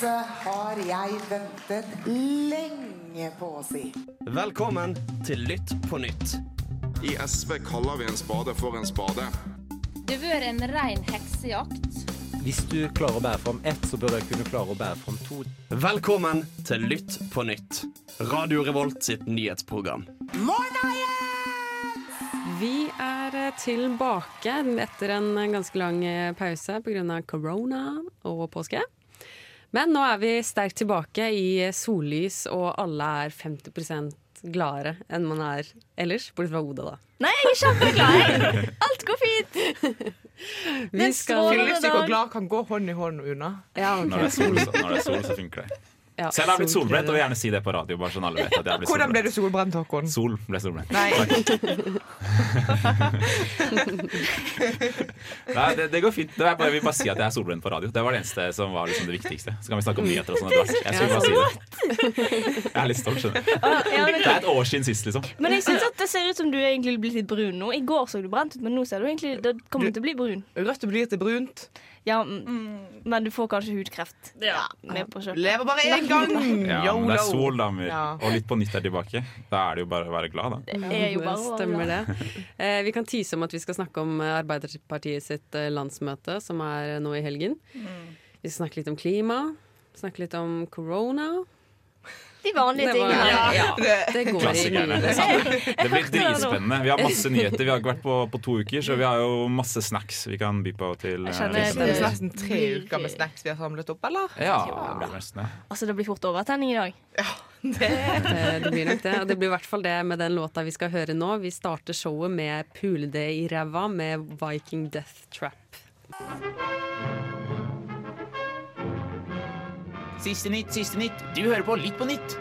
Dette har jeg ventet lenge på å si. Velkommen til Lytt på nytt. I SV kaller vi en spade for en spade. Det har vært en rein heksejakt. Hvis du klarer å bære fram ett, så bør jeg kunne klare å bære fram to. Velkommen til Lytt på nytt. Radio Revolt sitt nyhetsprogram. Morna! Vi er eh, tilbake etter en ganske lang eh, pause pga. korona og påske. Men nå er vi sterkt tilbake i sollys, og alle er 50% gladere enn man er ellers. Bortsett fra Oda, da. Nei, jeg er kjempeglad. Alt går fint. Vi skal Fyllesyk og glad kan gå hånd i hånd unna. ja, okay. Når det, er sol, så, når det er sol, så funker det. Ja, Selv har jeg blitt solbrent, og vil gjerne si det på radio. Bare sånn alle vet at jeg har blitt Hvordan ble du solbrent. Håkon? Sol ble solbrent. Nei. Nei, det, det går fint. Det er bare, jeg vil bare si at jeg er solbrent på radio. Det var det eneste som var liksom det viktigste. Så kan vi snakke om nyheter og sånn etter hvert. Jeg skulle bare si det. Jeg er litt stolt, skjønner du. Det er et år siden sist, liksom. men jeg synes at det ser ut som du er egentlig blitt litt brun nå. I går så du brent ut, men nå ser du egentlig det kommer til å bli brun. Rødt blir til brunt. Ja, mm, Men du får kanskje hudkreft. Ja, med på kjøpet. Lever bare én gang! Ja, men det er sol, da Ja. Og Litt på nytt er tilbake. Da er det jo bare å være glad, da. Det er jo bare å Stemmer det. Eh, vi kan tyse om at vi skal snakke om eh, Arbeiderpartiet sitt eh, landsmøte, som er nå i helgen. Vi skal snakke litt om klima. Snakke litt om corona. De vanlige tingene. ja, det går i Klassikerne. det. Det blir dritspennende. Vi har masse nyheter. Vi har ikke vært på, på to uker, så vi har jo masse snacks vi kan by på til Jeg kjenner skjønner. Det er det. nesten tre uker med snacks vi har samlet opp, eller? Ja, det blir nesten det. Altså, det blir fort overtenning i dag. Eh, Det blir nok det. Og det blir i hvert fall det med den låta vi skal høre nå. Vi starter showet med 'Pule det i ræva' med Viking Death Trap. Siste nytt, siste nytt. Du hører på Litt på nytt.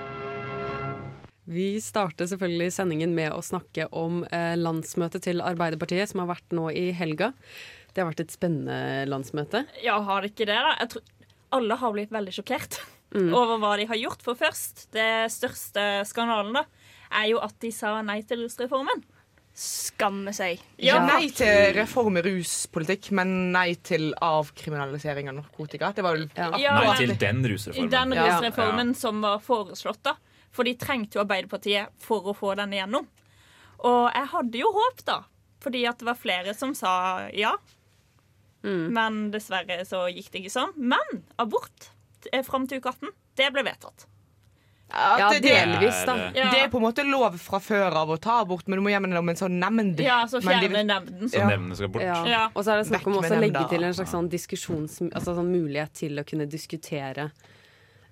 Vi starter selvfølgelig sendingen med å snakke om eh, landsmøtet til Arbeiderpartiet, som har vært nå i helga. Det har vært et spennende landsmøte. Ja, har det ikke det, da? Jeg tror alle har blitt veldig sjokkert over hva de har gjort. For først, det største skandalen, da, er jo at de sa nei til rusreformen. Skamme seg. Ja, Nei til reform i ruspolitikk, men nei til avkriminalisering av narkotika. Det var vel Ja. Ja, Nei til den rusreformen. den Ja. rusreformen som var foreslått, da. For de trengte jo Arbeiderpartiet for å få den igjennom. Og jeg hadde jo håp, da. Fordi at det var flere som sa ja. Men dessverre så gikk det ikke sånn. Men abort eh, fram til uke 18, det ble vedtatt. Ja, det, det, delvis, da. Ja. det er på en måte lov fra før av å ta abort, men du må gjemme det om en sånn nemnd. Ja, så Men de- fjerne nevnden. Så nemnden skal bort. Ja. Ja. Og så er det snakk om å legge til en slags sånn diskusjons... Altså sånn mulighet til å kunne diskutere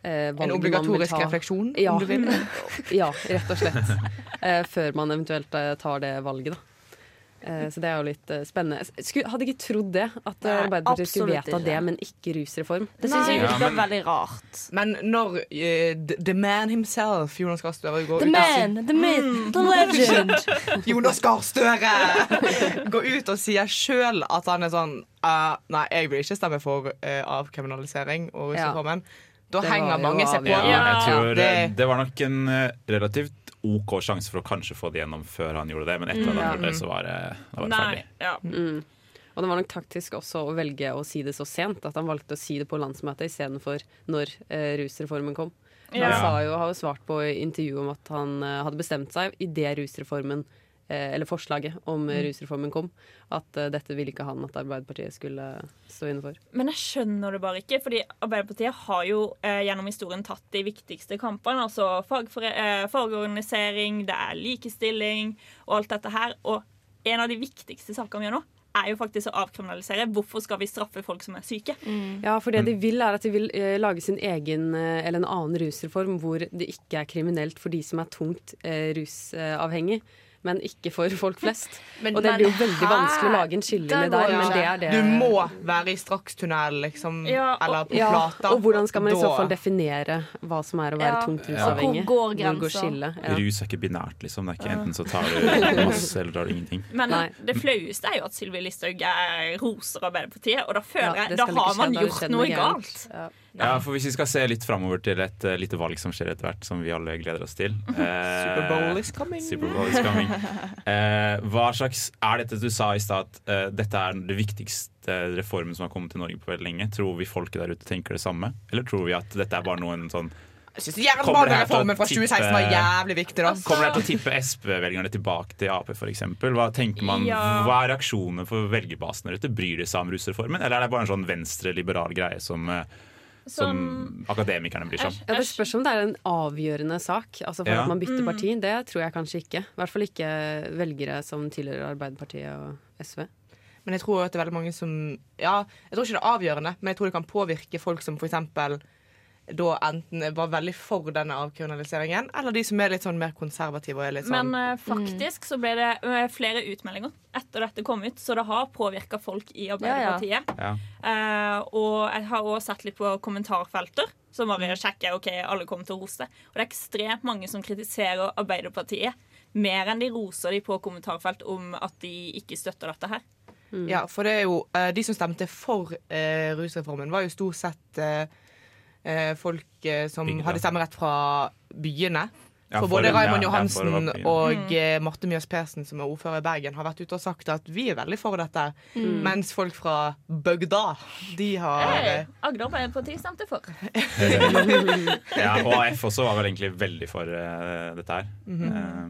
eh, En man vil obligatorisk ta. refleksjon, Ja. om du vil. ja, rett og slett. Eh, før man eventuelt eh, tar det valget, da. Eh, så det er jo litt eh, spennende. Skulle, hadde ikke trodd det, at eh, Nei, Arbeiderpartiet skulle vedta det, men ikke rusreform. Det syns jeg virker ja, veldig rart. Men når uh, the, man himself, Jonas Gahr Støre, går The ut man, man, the myth, the legend. Jonas Gahr Støre går ut og sier sjøl at han er sånn uh, Nei, jeg vil ikke stemme for uh, avkriminalisering og Ja. Da Det henger mange seg på. Ja, jeg tror Det- det var nok en relativt OK sjanse for å kanskje få det gjennom før han gjorde det, men etter at han gjorde det, så var det, da var det ferdig. Ja. Mm. Og det var nok taktisk også å velge å si det så sent, at han valgte å si det på landsmøtet istedenfor når eh, rusreformen kom. Han sa jo, har jo svart på intervjuet om at han eh, hadde bestemt seg idet rusreformen eh, eller forslaget om eh, rusreformen kom, at eh, dette ville ikke han at Arbeiderpartiet skulle stå inne for. Men jeg skjønner det bare ikke, fordi Arbeiderpartiet har jo eh, gjennom historien tatt de viktigste kampene. Altså fagfore eh, fagorganisering, det er likestilling og alt dette her. Og en av de viktigste sakene vi gjør nå, er jo faktisk å avkriminalisere. Hvorfor skal vi straffe folk som er syke? Ja, for det de vil er at de vil eh, lage sin egen eh, eller en annen rusreform hvor det ikke er kriminelt for de som er tungt eh, rusavhengig. Men ikke for folk flest. Men- og det blir jo veldig vanskelig å lage en skillelinje Der men det er det Du må være i strakstunnel, liksom. Ja, eller på ja, plata. Og hvordan skal man i så fall definere hva som er å være Ja. tungt rusavhengig? Ja. Hvor går grensa? Ja. Rus er ikke binært, liksom. Det er ikke enten så tar du masse, eller tar du ingenting. Men Nei. det flaueste er jo at Sylvi Listhaug er roser Arbeiderpartiet, og da føler jeg Da har man gjort noe noe galt. Ja. For Hvis vi skal se litt framover til et uh, lite valg som skjer etter hvert, som vi alle gleder oss til uh, Superbowl is coming. Superbowl is coming. Uh, hva slags Er dette du sa i stad, at dette er det viktigste reformen som har kommet til Norge på veldig lenge? Tror vi folket der ute tenker det samme? Eller tror vi at dette er bare noen sånn Jeg syns jernbanereformen fra tippe- 2016 var jævlig viktig. da Kommer det til å tippe SP-velgerne tilbake til Ap, f.eks.? Hva tenker man, Ja. hva er reaksjonene for velgerbasen der ute? Bryr de seg om rusreformen, eller er det bare en sånn venstre-liberal greie som, eh, som som akademikerne bryr seg om? Ja, det spørs om det er en avgjørende sak altså for Ja. at man bytter Mm. parti. Det tror jeg kanskje ikke. I hvert fall ikke velgere som tilhører Arbeiderpartiet og SV. Men jeg tror at det er veldig mange som Ja, jeg tror ikke det er avgjørende, men jeg tror det kan påvirke folk som f.eks. da enten var veldig for denne avkriminaliseringen, eller de som er litt sånn mer konservative og er litt sånn Men eh, faktisk så ble det eh, flere utmeldinger etter dette kom ut, så det har påvirka folk i Arbeiderpartiet. Ja. Eh, og jeg har også sett litt på kommentarfelter, som bare sjekker ok, alle kommer til å rose. Og det er ekstremt mange som kritiserer Arbeiderpartiet mer enn de roser de på kommentarfelt om at de ikke støtter dette her. Ja, for det er jo De som stemte for eh, rusreformen, var jo stort sett eh, folk eh, som Bygda. hadde stemmerett fra byene. Ja, for for- både Raymond Johansen ja, og mm. Marte Mjøs Persen, som er ordfører i Bergen, har vært ute og sagt at vi er veldig for dette. Mens folk fra bygda, de har Hey, eh, Agder Arbeiderparti stemte for. Ja, og AF også var vel egentlig veldig for uh, dette her. Mhm. Eh,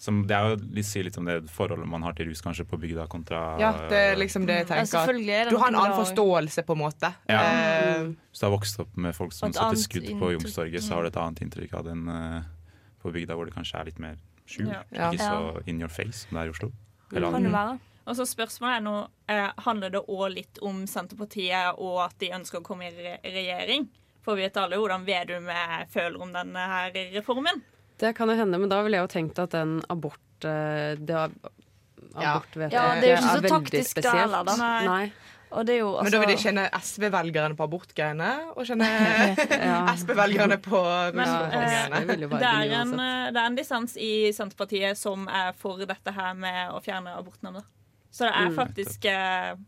som det er jo litt, sier litt om det forholdet man har til rus kanskje på bygda kontra Ja, det er liksom det jeg tenker. selvfølgelig er det du har en annen forståelse, på en måte. Ja. Uh, Hvis du har vokst opp med folk som Et setter skudd på. Youngstorget, så har du et annet inntrykk av den uh, på bygda hvor det kanskje er litt mer skjult. Ja. Ja. Ikke så in your face som det er i Oslo. Eller Kan det være. Og så spørsmålet er nå eh, Handler det òg litt om Senterpartiet og at de ønsker å komme i re regjering? For vi vet alle hvordan Vedum føler om denne her reformen. Det kan jo hende, men da ville jeg jo tenkt at den abort eh, det Ja. Abortvedtaket Ja, det er jo ikke så taktisk spesielt. Det heller, da. Nei. Nei. Og det er jo Men da vil de altså kjenne SV-velgerne på abortgreiene, og kjenne Ja. SP-velgerne på Men, rusreformgreiene. Det Det er, en, eh, det er en dissens i Senterpartiet som er for dette her med å fjerne abortnavnet. Så det er Mm. faktisk mm.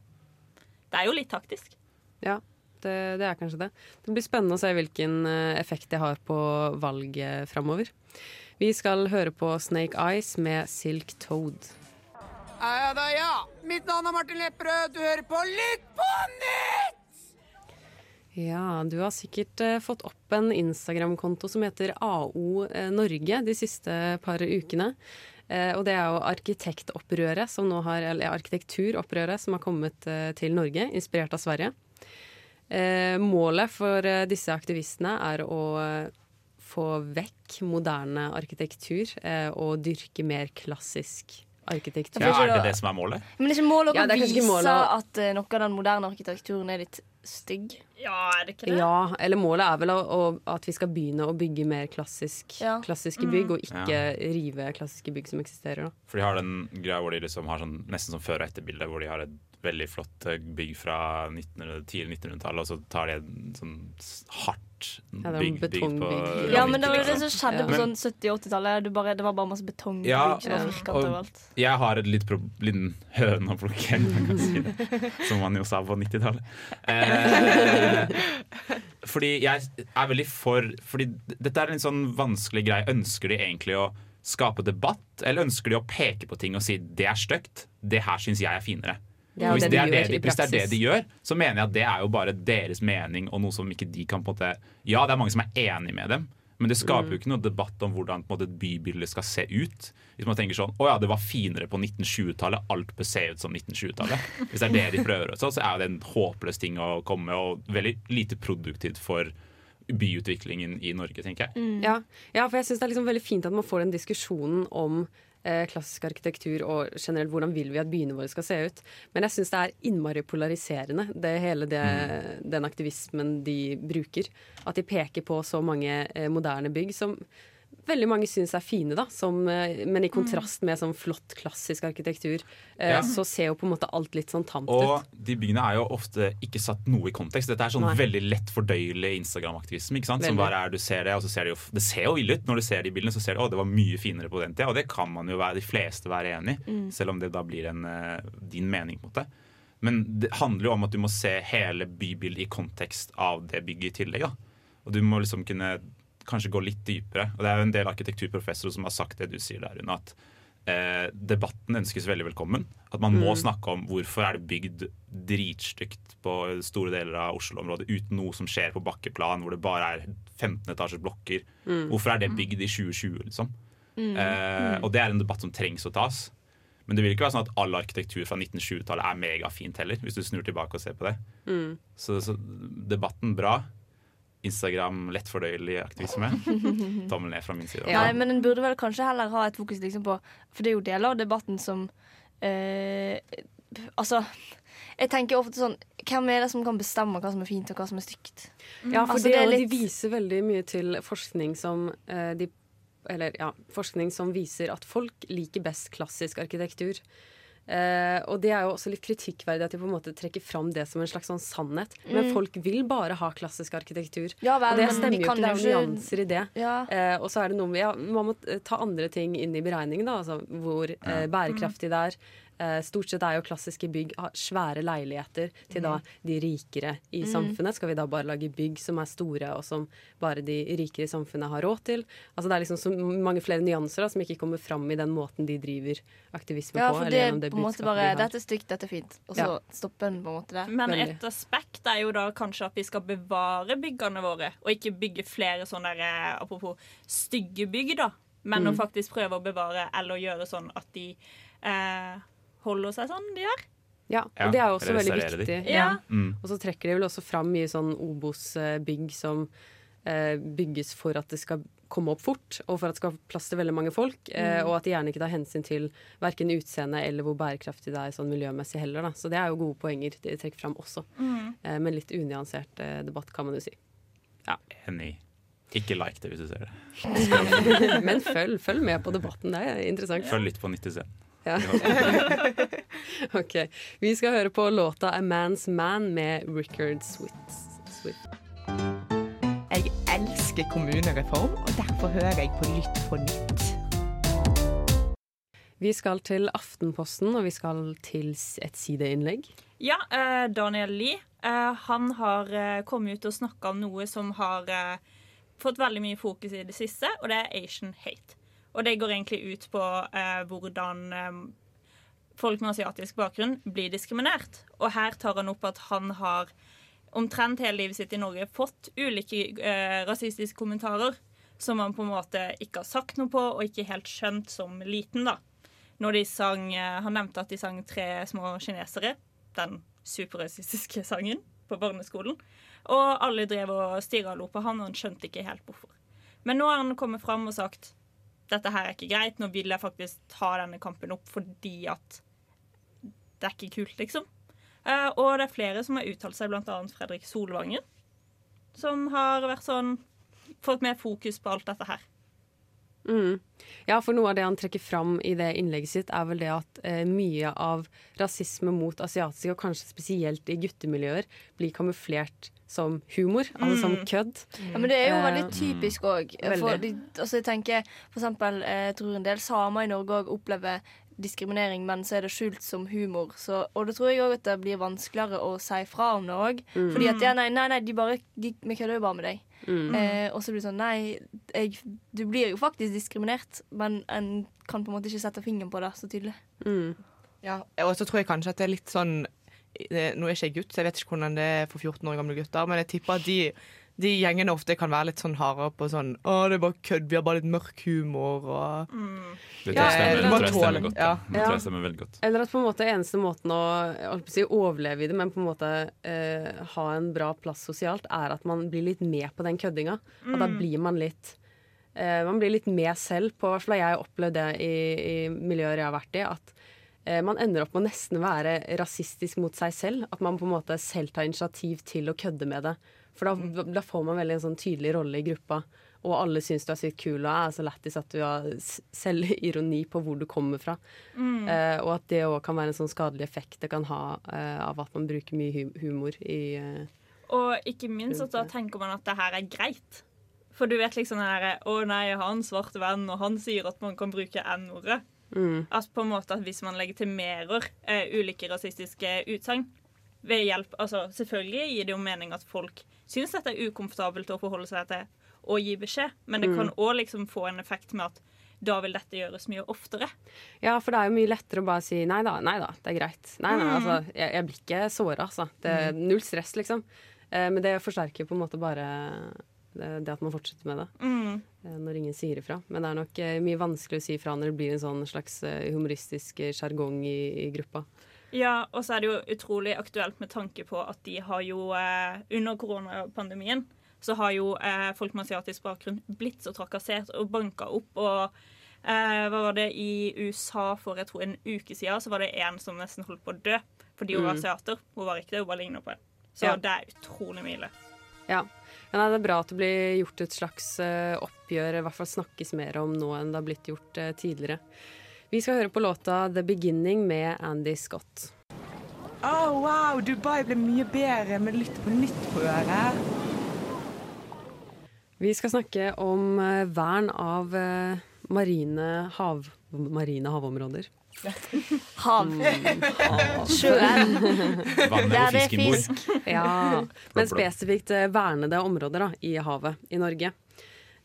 Det er jo litt taktisk. Ja, det, det er kanskje det. Det blir spennende å se hvilken eh, effekt det har på valget framover. Vi skal høre på Snake Eyes med Silk Toad. Ja da, ja. Mitt navn er Martin Lepperød. Du hører på Lytt på nytt! Ja, du har sikkert eh, fått opp en Instagram-konto som heter AO eh, Norge de siste par ukene. Eh, og det er jo arkitektopprøret som nå har, eller arkitekturopprøret som har kommet eh, til Norge, inspirert av Sverige. Eh, målet for eh, disse aktivistene er å eh, få vekk moderne arkitektur eh, og dyrke mer klassisk arkitektur. Ja, er det det som er målet? Men det er ikke målet å Ja, vise målet at noe av den moderne arkitekturen er litt stygg? Ja, er det ikke det? Ja, eller målet er vel å, å, at vi skal begynne å bygge mer klassisk, Ja. klassiske bygg, og ikke Ja. rive klassiske bygg som eksisterer. Da. For de har den greia hvor de liksom har sånn, nesten som før- og etterbilde, hvor de har et veldig flott eh, bygg fra 1900, tidlig 1900-tallet, og så tar de et sånn hardt Ja, det bygg, bygd på. Ja, men det var det som skjedde Ja. på sånn 70-80-tallet. Det var bare masse betongbygg Ja, ja. Og- Jeg har et litt liten høne å plukke, om man kan si det. Som man jo sa på 90-tallet. Eh, fordi jeg er veldig for Fordi dette er en litt sånn vanskelig greie. Ønsker de egentlig å skape debatt, eller ønsker de å peke på ting og si 'det er stygt', 'det her syns jeg er finere'? Det Og hvis, det det de det de, hvis det er det de gjør, så mener jeg at det er jo bare deres mening, og noe som ikke de kan på en måte Ja, det er mange som er enig med dem, men det skaper jo ikke noe debatt om hvordan på en måte, et bybilde skal se ut. Hvis man tenker sånn Å ja, det var finere på 1920-tallet. Alt bør se ut som 1920-tallet. Hvis det er det de prøver, så, så er det en håpløs ting å komme med, og veldig lite produktivt for byutviklingen i Norge, tenker jeg. Ja. ja, for jeg syns det er liksom veldig fint at man får den diskusjonen om klassisk arkitektur og generelt hvordan vil vi at byene våre skal se ut. Men jeg syns det er innmari polariserende, det hele det, den aktivismen de bruker. At de peker på så mange eh, moderne bygg som veldig mange syns er fine, da. Som, eh, men i kontrast med sånn flott, klassisk arkitektur, eh, Ja. så ser jo på en måte alt litt sånn tamt Og ut. de byggene er jo ofte ikke satt noe i kontekst. Dette er sånn Nei. veldig lett fordøyelig Instagram-aktivisme. ikke sant? Som bare er, du ser Det og så ser det jo Det ser jo ille ut når du ser de bildene. Så ser du å, det var mye finere på den tida. Og det kan man jo være de fleste være enig i, selv om det da blir en, eh, din mening. på en måte. Men det handler jo om at du må se hele bybildet i kontekst av det bygget i tillegg. da. Og du må liksom kunne kanskje gå litt dypere. Og det er jo en del arkitekturprofessorer som har sagt det du sier der, Rune, at eh, debatten ønskes veldig velkommen. At man må Mm. snakke om hvorfor er det bygd dritstygt på store deler av Oslo-området uten noe som skjer på bakkeplan, hvor det bare er 15 etasjes blokker. Mm. Hvorfor er det bygd i 2020, liksom? Mm. Eh, Mm. og det er en debatt som trengs å tas. Men det vil ikke være sånn at all arkitektur fra 1920-tallet er megafint heller, hvis du snur tilbake og ser på det. Mm. Så, så debatten bra. Instagram lettfordøyelig aktivisme. Tommel ned fra min side. Nei, men en burde vel kanskje heller ha et fokus liksom på For det er jo deler av debatten som eh, Altså, jeg tenker ofte sånn Hvem er det som kan bestemme hva som er fint, og hva som er stygt? Ja, for Altså, det, er litt- de viser veldig mye til forskning som eh, de Eller ja, forskning som viser at folk liker best klassisk arkitektur. Eh, og det er jo også litt kritikkverdig at de på en måte trekker fram det som en slags sånn sannhet. Men Mm. folk vil bare ha klassisk arkitektur. Ja vel, og det stemmer jo ikke. Det er jo nyanser i det. Ja. Eh, og så er det noe med ja, Man må ta andre ting inn i beregningen, da. Altså hvor eh, bærekraftig det er. Eh, stort sett er jo klassiske bygg svære leiligheter til da de rikere i Mm. samfunnet. Skal vi da bare lage bygg som er store, og som bare de rikere i samfunnet har råd til? Altså Det er liksom så mange flere nyanser da, som ikke kommer fram i den måten de driver aktivisme Ja, på. for det det på en måte bare. Dette er stygt, dette er fint. Og så Ja. stopper en på en måte det. Men et aspekt er jo da kanskje at vi skal bevare byggene våre, og ikke bygge flere sånne der, eh, apropos stygge bygg, da. Men Mm. å faktisk prøve å bevare eller gjøre sånn at de eh, holder seg sånn de gjør. Ja, Ja, og det er jo også veldig viktig. Ja. Mm. Og så trekker de vel også fram mye sånn Obos-bygg som eh, bygges for at det skal komme opp fort, og for at det skal ha plass til veldig mange folk. Eh, Mm. og at de gjerne ikke tar hensyn til verken utseende eller hvor bærekraftig det er sånn miljømessig heller. Da. Så det er jo gode poenger de trekker fram også. Mm. Eh, men litt unyansert eh, debatt, kan man jo si. Ja. Enig. Ikke like det hvis du ser det. men følg, følg med på debatten, det er interessant. Følg litt på 90 Ja. ok. Vi skal høre på låta 'A Man's Man' med Rickard Swift. Swift. Jeg elsker kommunereform, og derfor hører jeg på Lytt på nytt. Vi skal til Aftenposten, og vi skal til et sideinnlegg. Ja, eh, Daniel Lie eh, han har eh, kommet ut og snakka om noe som har eh, fått veldig mye fokus i det siste, og det er Asian hate. Og det går egentlig ut på eh, hvordan eh, folk med asiatisk bakgrunn blir diskriminert. Og her tar han opp at han har omtrent hele livet sitt i Norge fått ulike eh, rasistiske kommentarer som han på en måte ikke har sagt noe på, og ikke helt skjønt som liten, da. Når de sang eh, Han nevnte at de sang 'Tre små kinesere', den superrasistiske sangen, på barneskolen. Og alle drev og stirra og lo på han, og han skjønte ikke helt hvorfor. Men nå har han kommet fram og sagt dette her er ikke greit, nå vil jeg faktisk ta denne kampen opp fordi at det er ikke kult, liksom. Eh, og det er flere som har uttalt seg, annet Fredrik Solvangen, som har vært sånn Fått mer fokus på alt dette her. Mm. Ja, for noe av det han trekker fram i det innlegget sitt, er vel det at eh, mye av rasisme mot asiatiske, og kanskje spesielt i guttemiljøer, blir kamuflert som humor, altså som Mm. kødd. Ja, men det er jo Eh, veldig typisk òg. For Altså, jeg tenker for eksempel, eh, jeg tror en del samer i Norge òg opplever diskriminering, men så er det skjult som humor. Så, og da tror jeg òg at det blir vanskeligere å si fra om det òg. Mm. Fordi at ja, nei, nei, nei, de bare, de, vi kødder jo bare med deg. Mm. Eh, og så blir det sånn Nei, jeg, du blir jo faktisk diskriminert, men en kan på en måte ikke sette fingeren på det så tydelig. Mm. Ja, og så tror jeg kanskje at det er litt sånn det- Nå er jeg ikke jeg gutt, så jeg vet ikke hvordan det er for 14 år gamle gutter, men jeg tipper at de, de gjengene ofte kan være litt sånn hardere på sånn Å, det er bare kødd, vi har bare litt mørk humor og Det tror Ja, jeg stemmer, eller- det tror jeg stemmer godt. ja. Ja. Det tror jeg stemmer veldig godt. Eller at på en måte eneste måten å si, overleve i det, men på en måte eh, ha en bra plass sosialt, er at man blir litt med på den køddinga. Og da Mm. blir man litt eh, Man blir litt med selv på hvert fall har jeg opplevd det i, i miljøer jeg har vært i. At eh, man ender opp med å nesten være rasistisk mot seg selv. At man på en måte selv tar initiativ til å kødde med det. For da, da får man veldig en sånn tydelig rolle i gruppa. Og alle syns du er sykt kul og er så lættis at du har selv selvironi på hvor du kommer fra. Mm. Eh, og at det òg kan være en sånn skadelig effekt det kan ha eh, av at man bruker mye humor i eh, Og ikke minst at da tenker man at det her er greit. For du vet liksom den derre Å nei, jeg har en svart venn, og han sier at man kan bruke N-ordet. mm, Altså på en måte at hvis man legitimerer eh, ulike rasistiske utsagn ved hjelp Altså selvfølgelig gir det jo mening at folk syns dette er ukomfortabelt å forholde seg til og gi beskjed, men det Mm. kan òg liksom få en effekt med at da vil dette gjøres mye oftere. Ja, for det er jo mye lettere å bare si nei da, nei da, det er greit. Nei, nei, Mm. altså, jeg, jeg blir ikke såra, altså. Det er null stress, liksom. Eh, men det forsterker på en måte bare det, det at man fortsetter med det. Mm. eh, Når ingen sier ifra. Men det er nok eh, mye vanskelig å si ifra når det blir en sånn slags eh, humoristisk eh, sjargong i, i gruppa. Ja, og så er det jo utrolig aktuelt med tanke på at de har jo eh, under koronapandemien så har jo eh, folk med asiatisk bakgrunn blitt så trakassert og banka opp. Og eh, hva var det i USA for jeg tror en uke siden, så var det en som nesten holdt på å dø fordi hun var Mm. asiater. Hun var ikke det, hun bare ligner på en. Så Ja. det er utrolig mye Ja. Ja. Nei, det er bra at det blir gjort et slags oppgjør, i hvert fall snakkes mer om nå enn det har blitt gjort tidligere. Vi skal høre på låta 'The Beginning' med Andy Scott. Oh, wow, Dubai ble mye bedre med litt på nytt på øret. Vi skal snakke om eh, vern av eh, marine, hav, marine havområder. Hav. Mm, hav. Sjøen. Vannet Der det er fisk. Ja, men spesifikt eh, vernede områder da, i havet i Norge.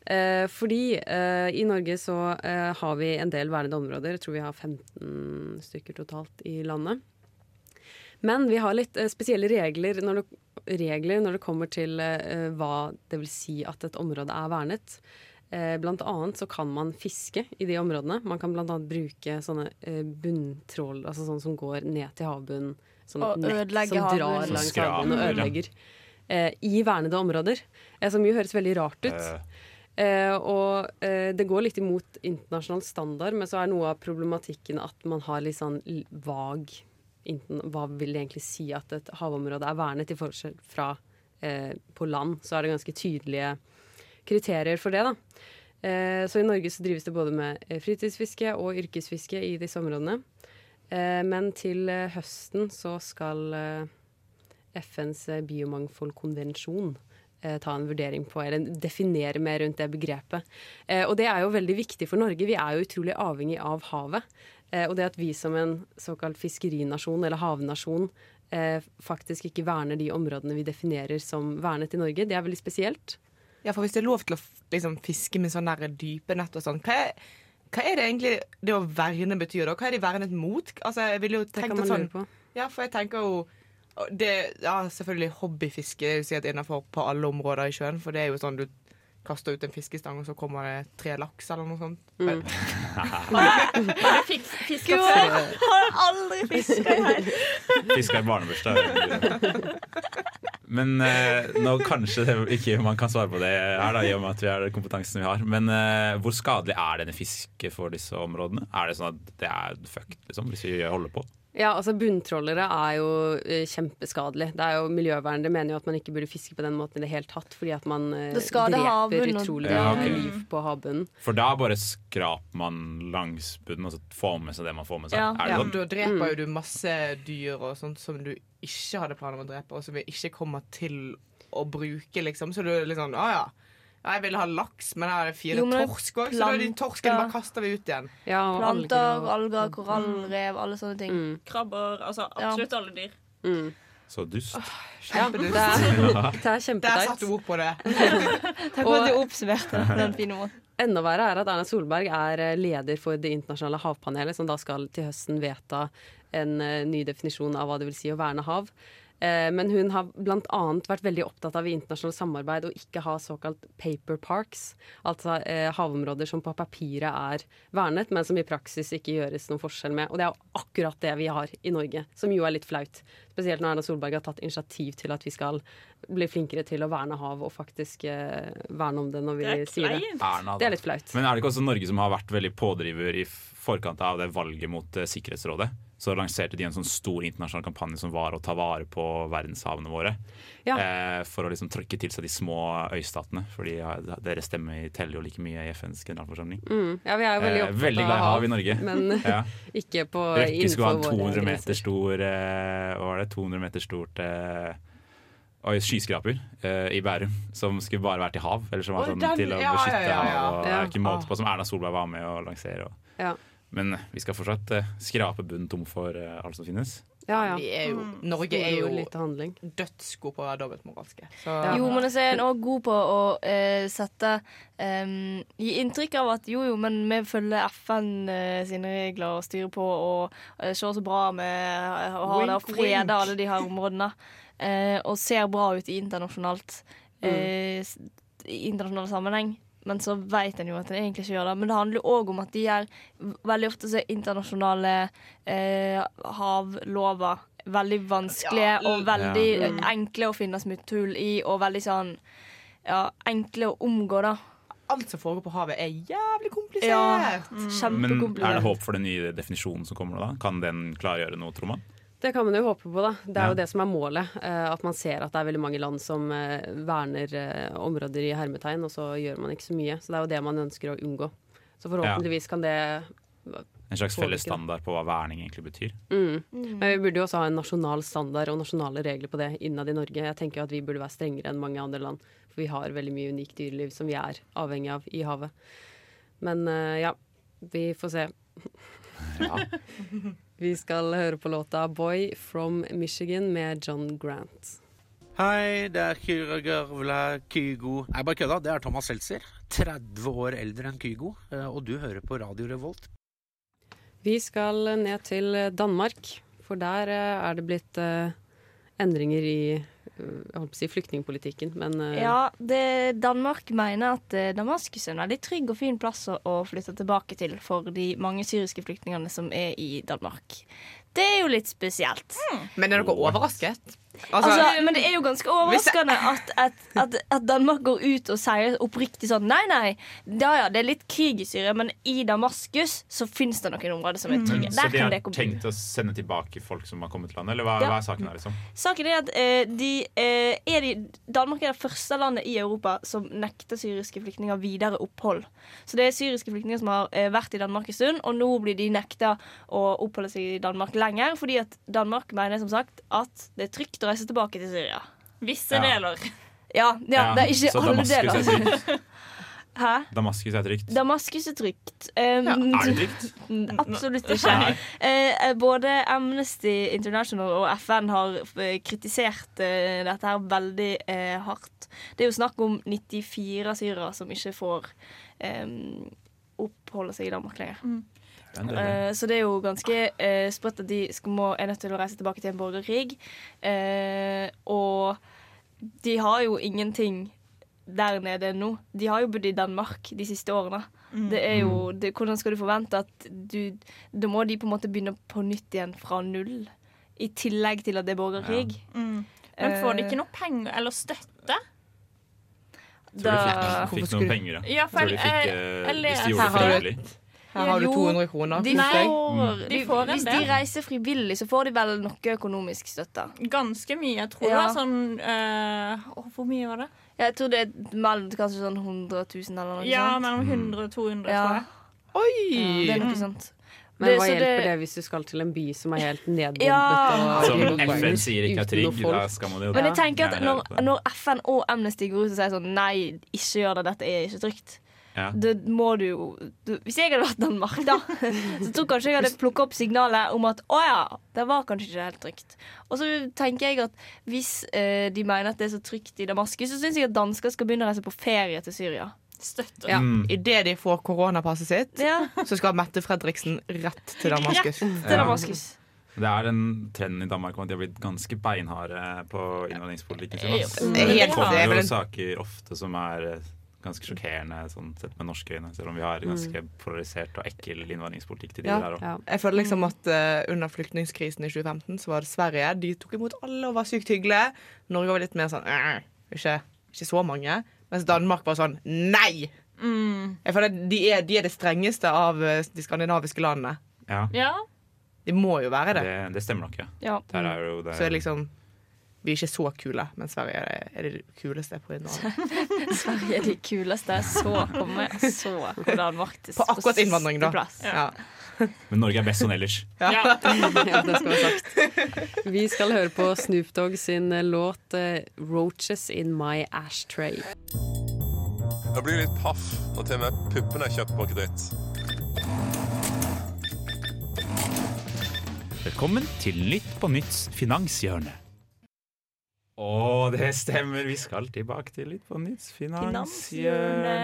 Eh, fordi eh, i Norge så eh, har vi en del vernede områder. Jeg tror vi har 15 stykker totalt i landet. Men vi har litt eh, spesielle regler når, det, regler når det kommer til eh, hva det vil si at et område er vernet. Eh, blant annet så kan man fiske i de områdene. Man kan blant annet bruke sånne eh, bunntrål, altså sånne som går ned til havbunnen. Sånne Og nett ødelegge som drar havbunnen. langs havbunnen og ødelegger. Eh, I vernede områder. Eh, som jo høres veldig rart ut. Eh, og eh, det går litt imot internasjonal standard, men så er noe av problematikken at man har litt sånn vag Hva vil det egentlig si at et havområde er vernet, i forskjell fra eh, på land? Så er det ganske tydelige kriterier for det, da. Eh, så i Norge så drives det både med eh, fritidsfiske og yrkesfiske i disse områdene. Eh, men til høsten så skal FNs biomangfoldkonvensjon ta en vurdering på, eller definere mer rundt det begrepet. Eh, og det er jo veldig viktig for Norge. Vi er jo utrolig avhengig av havet. Eh, og det at vi som en såkalt fiskerinasjon eller havnasjon eh, faktisk ikke verner de områdene vi definerer som vernet i Norge, det er veldig spesielt. Ja, for hvis det er lov til å liksom, fiske med sånne der dype nett og sånn, hva er, hva er det egentlig det å verne betyr da? Hva er de vernet mot? Altså, jeg ville jo Det tenkt kan man sånn, lure på. Ja, for jeg tenker jo det, Ja, selvfølgelig hobbyfiske er jo sikkert innenfor på alle områder i sjøen, for det er jo sånn du kaster ut en fiskestang, og så kommer det tre laks eller noe sånt. Mm. Har du fisk, fiska før? jeg har aldri fiska her. Fiska i barnebursdag. Men eh, nå kanskje det ikke man kan svare på det her, da, i og med at vi har den kompetansen vi har. Men eh, hvor skadelig er denne fiske for disse områdene? Er det sånn at det er fucked, liksom, hvis vi holder på? Ja, altså Bunntrålere er jo uh, kjempeskadelig. Det er jo Miljøvernere mener jo at man ikke burde fiske på den måten i det hele tatt, fordi at man uh, Det dreper havbunnen utrolig utrolig Ja, okay. ok. liv på havbunnen. For da bare skraper man langs bunnen og så får med seg det man får med seg. Ja. Er det Ja, sånn? da dreper Mm. jo du masse dyr og sånt som du ikke hadde planer om å drepe, og som vi ikke kommer til å bruke, liksom. Så du er litt sånn Å ja. Ja jeg ville ha laks, men her er det fire Jo, men torsk òg, så da er de planter- torskene bare kaster vi ut igjen. Ja, og Planter, alger og- alger, korallrev, alle sånne ting. Mm, Krabber, altså absolutt alle dyr. mm. Så dust. Ja, det Kjempedust. er, det er Der kjempeteit. satte du ord på det. Takk for at du oppsummerte på den fine måten. Enda verre er at Erna Solberg er eh, leder for Det internasjonale havpanelet, som da skal til høsten vedta en eh, ny definisjon av hva det vil si å verne hav. Eh, Men hun har bl.a. vært veldig opptatt av i internasjonalt samarbeid å ikke ha såkalt paper parks. Altså eh, havområder som på papiret er vernet, men som i praksis ikke gjøres noen forskjell med. Og det er jo akkurat det vi har i Norge, som jo er litt flaut. Spesielt når Erna Solberg har tatt initiativ til at vi skal bli flinkere til å verne hav, og faktisk eh, verne om det når vi Det er sier det. Erna. Det er litt flaut. Men er det ikke også Norge som har vært veldig pådriver i forkant av det valget mot Sikkerhetsrådet? Så lanserte de en sånn stor internasjonal kampanje som var å ta vare på verdenshavene våre. Ja. Eh, for å liksom trykke til seg de små øystatene. Fordi ja, deres stemme teller jo like mye i FNs generalforsamling. Mm. Ja, vi er jo veldig Eh, veldig glad i hav i Norge. Men Ja. ikke på Røkke skulle ha en 200 meter stor eh, Hva var det? 200 meter stort eh, Oi, skyskraper uh, i Bærum som skulle bare vært i hav. Eller som var sånn den- til å beskytte ja, ja, ja. hav. Og det er ikke måte på Som Erna Solberg var med å lansere. Og. Men vi skal fortsatt eh, skrape bunnen tom for eh, alt som finnes. Ja, ja. Vi er jo, Mm. Norge er jo lite dødsgod på å være dobbeltmoralske. Ja. Jo, men jeg er en god på å eh, sette em, Gi inntrykk av at jo, jo, men vi følger FN eh, sine regler og styrer på og uh, ser så bra vi har det og freder alle de her områdene. eh, og ser bra ut i internasjonalt eh, s- i internasjonal sammenheng. Men så vet en jo at en egentlig ikke gjør det. Men det handler jo òg om at de gjør veldig ofte så er internasjonale eh, havlover veldig vanskelige Ja, og veldig Ja. mm. enkle å finne smutthull i, og veldig sånn ja, enkle å omgå, da. alt som foregår på havet, er jævlig komplisert. Ja, Men er det håp for den nye definisjonen som kommer nå? da? Kan den klargjøre noe, tror man? Det kan man jo håpe på, da. Det er Ja. jo det som er målet. eh, At man ser at det er veldig mange land som eh, verner eh, områder i hermetegn, og så gjør man ikke så mye. Så det er jo det man ønsker å unngå. Så forhåpentligvis kan det En slags felles standard på hva verning egentlig betyr? mm. Men vi burde jo også ha en nasjonal standard og nasjonale regler på det innad i Norge. Jeg tenker jo at vi burde være strengere enn mange andre land, for vi har veldig mye unikt dyreliv som vi er avhengig av i havet. Men ja, vi får se. vi skal høre på låta 'Boy from Michigan' med John Grant. Hei, det er Kyra Gørvla Kygo Nei, bare kødda. Det er Thomas Seltzer. 30 år eldre enn Kygo. eh, Og du hører på Radio Revolt. Vi skal ned til Danmark, for der eh, er det blitt eh, endringer i jeg holdt på å si flyktningpolitikken, men eh, Ja, det, Danmark mener at eh, Damaskus er en veldig trygg og fin plass å, flytte tilbake til for de mange syriske flyktningene som er i Danmark. Det er jo litt spesielt. Men er dere overrasket? Altså, men det er jo ganske overraskende at, at, at, at Danmark går ut og sier oppriktig sånn Nei, nei, da, ja, det er litt krig i Syria, men i Damaskus så fins det noen områder som er trygge. Så Der de har tenkt å sende tilbake folk som har kommet til landet? Eller hva, Ja. hva er saken her, liksom? Saken er at eh, de, eh, er de, Danmark er det første landet i Europa som nekter syriske flyktninger videre opphold. Så det er syriske flyktninger som har eh, vært i Danmark en stund, og nå blir de nekta å oppholde seg i Danmark lenger, fordi at Danmark mener som sagt at det er trygt å reise tilbake til Syria. Visse Ja. deler. Ja, ja, det er ikke så alle Damaskus er deler. trygt. Hæ? Damaskus er trygt. Damaskus er trygt. Um, Er det trygt? Absolutt ikke. Nei. Eh, både Amnesty International og FN har eh, kritisert eh, dette her veldig eh, hardt. Det er jo snakk om 94 syrere som ikke får eh, oppholde seg i Danmark lenger. Eh, så det er jo ganske uh, sprøtt at de skal, må, er nødt til å reise tilbake til en borgerkrig. Uh, og de har jo ingenting der nede nå. De har jo bodd i Danmark de siste årene. Mm. Det er jo, det, hvordan skal du forvente at du Da må de på en måte begynne på nytt igjen fra null. I tillegg til at det er borgerkrig. Mm. Men får de ikke noe penger eller støtte? Tror de fikk, fikk noen penger, Ja, for jeg- eh, jeg hvis leser- de gjorde det Her har du- frivillig. Her har du Jo, 200 kroner. De får, De de, får en hvis de reiser frivillig, så får de vel noe økonomisk støtte. Ganske mye. Jeg tror det Ja. var sånn øh, Hvor mye var det? Jeg tror det er mellom kanskje sånn 100 000 eller noe Ja, mellom 100 og 200, Ja. tror jeg. Oi! Det er noe sånt. Men hva hjelper det- det hvis du skal til en by som er helt nedbombet? Ja. Som FN sier ikke er trygg, da skal man jo Men jeg tenker at når, når FN og Amnesty går ut og sier sånn Nei, ikke gjør det, dette er ikke trygt. Ja. Det må du jo Hvis jeg hadde vært Danmark, da, så tror kanskje jeg hadde plukka opp signalet om at å ja, det var kanskje ikke helt trygt. Og så tenker jeg at hvis eh, de mener at det er så trygt i Damaskus, så syns jeg at dansker skal begynne å reise på ferie til Syria. Støtter. Ja. Mm. Idet de får koronapasset sitt, Ja, så skal Mette Fredriksen rett til Damaskus. Rett til Ja. Damaskus. Det er den trenden i Danmark om at de har blitt ganske beinharde på innvandringspolitikken sin. Mm. Det er kommer er jo saker ofte som er eh, ganske sjokkerende sånn sett med norske øyne, selv om vi har ganske polarisert og ekkel innvandringspolitikk til de Ja. der òg. Ja. Jeg føler liksom at uh, Under flyktningkrisen i 2015 så var det Sverige. De tok imot alle og var sykt hyggelige. Norge var litt mer sånn «Øh, ikke, ikke så mange. Mens Danmark var sånn nei! Mm. Jeg føler de er, de er det strengeste av eh, de skandinaviske landene. Ja, Ja. De må jo være det. det, det stemmer nok, ja. Ja. Der er jo det Så er det liksom Vi er ikke så kule, men Sverige er, er det kuleste på innvandring. Sverige er de kuleste. Så kommer så hvordan Danmark På akkurat innvandring, da. Ja. Ja. Men Norge er best sånn ellers. ja. ja, det skal være sagt. Vi skal høre på Snoop Dogg sin eh, låt eh, 'Roaches In My Ashtray'. Jeg blir litt paff når til og med puppene er kjøpt på kreditt. Velkommen til Nytt på Nytts finanshjørne. Å, det stemmer. Vi skal tilbake til Litt på Nytts finanshjørne.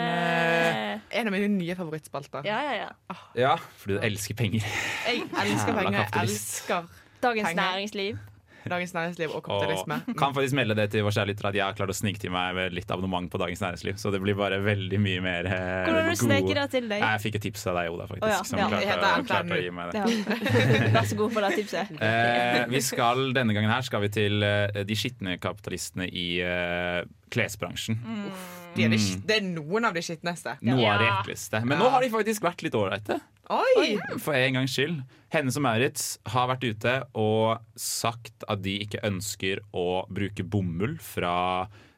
En av mine nye favorittspalter. Ja, ja, ja. Ja, fordi du elsker penger. Jeg elsker penger. Jeg elsker Dagens penger. næringsliv. Dagens Næringsliv og kapitalisme. Og kan faktisk melde det til vår kjære lytter at jeg har klart å snike til meg med litt abonnement på Dagens Næringsliv. Så det blir bare veldig mye mer eh, Hvordan du sneker det til deg? Jeg fikk et tips av deg, Oda, faktisk. Oh, ja, Som ja. klarte, heter klarte å gi meg det. Ja. Vær så god for det tipset. Eh, vi skal, Denne gangen her skal vi til eh, de skitne kapitalistene i eh, klesbransjen. De er de, sk- det er noen av de skitneste. Noe av det ekleste. Men nå har de faktisk vært litt ålreite. For en gangs skyld. Hennes og Maurits har vært ute og sagt at de ikke ønsker å bruke bomull fra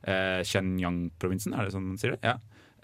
eh, Shenyang-provinsen, er det sånn man sier det? Ja.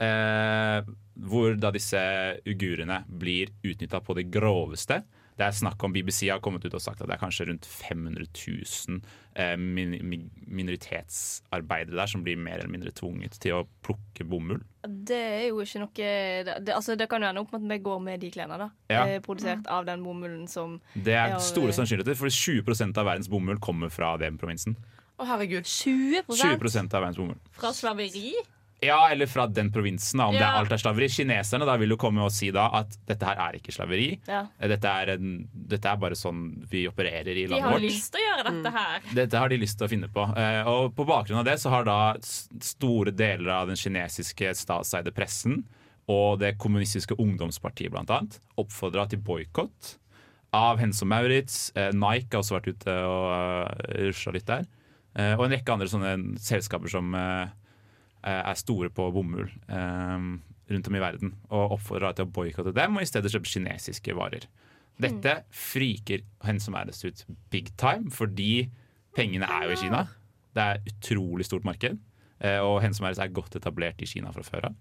Eh, hvor da disse ugurene blir utnytta på det groveste. Det er snakk om BBC har kommet ut og sagt at det er kanskje rundt 500 000 eh, min minoritetsarbeidere der som blir mer eller mindre tvunget til å plukke bomull. Det er jo ikke noe Det, det, altså, det kan jo ende opp med at vi går med de klærne. da Ja. eh, Produsert av den bomullen som Det er Ja, store sannsynligheter, for 20% av verdens bomull kommer fra den provinsen. Å, herregud. 20% 20% av verdens bomull. Fra slaveri? Ja, eller fra den provinsen, da, om det er alt er slaveri. Kineserne da vil jo komme og si da at dette her er ikke slaveri. Ja. Dette, er en, dette er bare sånn vi opererer i De landet har vårt. lyst til å gjøre dette her. Dette har de lyst til å finne på. Eh, og på bakgrunn av det så har da store deler av den kinesiske statseide pressen og det kommunistiske ungdomspartiet annet oppfordra til boikott av hensom og Maurits. Eh, Nike har også vært ute og uh, rusla litt der. Eh, og en rekke andre sånne selskaper som eh, er store på bomull eh, rundt om i verden. Og oppfordrer til å boikotte dem og i stedet kjøpe kinesiske varer. Dette friker Hennes og Maurits ut big time, fordi pengene er jo i Kina. Det er et utrolig stort marked, eh, og Hennes som Maurits er godt etablert i Kina fra før av.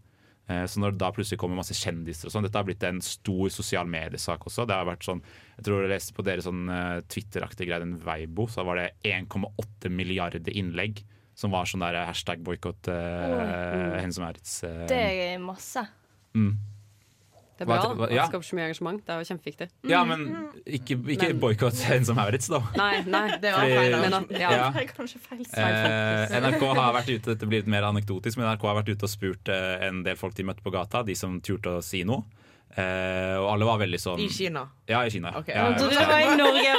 Eh, Så når det da plutselig kommer masse kjendiser og sånn Dette har blitt en stor sosial mediesak også. Det har vært sånn Jeg tror jeg leste på deres sånn eh, Twitter-aktige greie, den Veibo, så var det 1,8 milliarder innlegg som var sånn der hashtag boikott uh, Maurits. eh, Det er masse. mm. Det er bra Hva- ja. skaper så mye engasjement. Det er jo kjempeviktig. Ja, men ikke, ikke Men- boikott Hennes og Maurits, da. Nei, nei. Det var feil. Men ja. Ja. Er feil Eh, NRK har vært ute Dette blir litt mer anekdotisk, men NRK har vært ute og spurt eh, en del folk de møtte på gata, de som turte å si noe. Eh, og alle var veldig sånn I Kina. Ja, i Kina. Okay. Ja, ja, ja. Du var i Norge.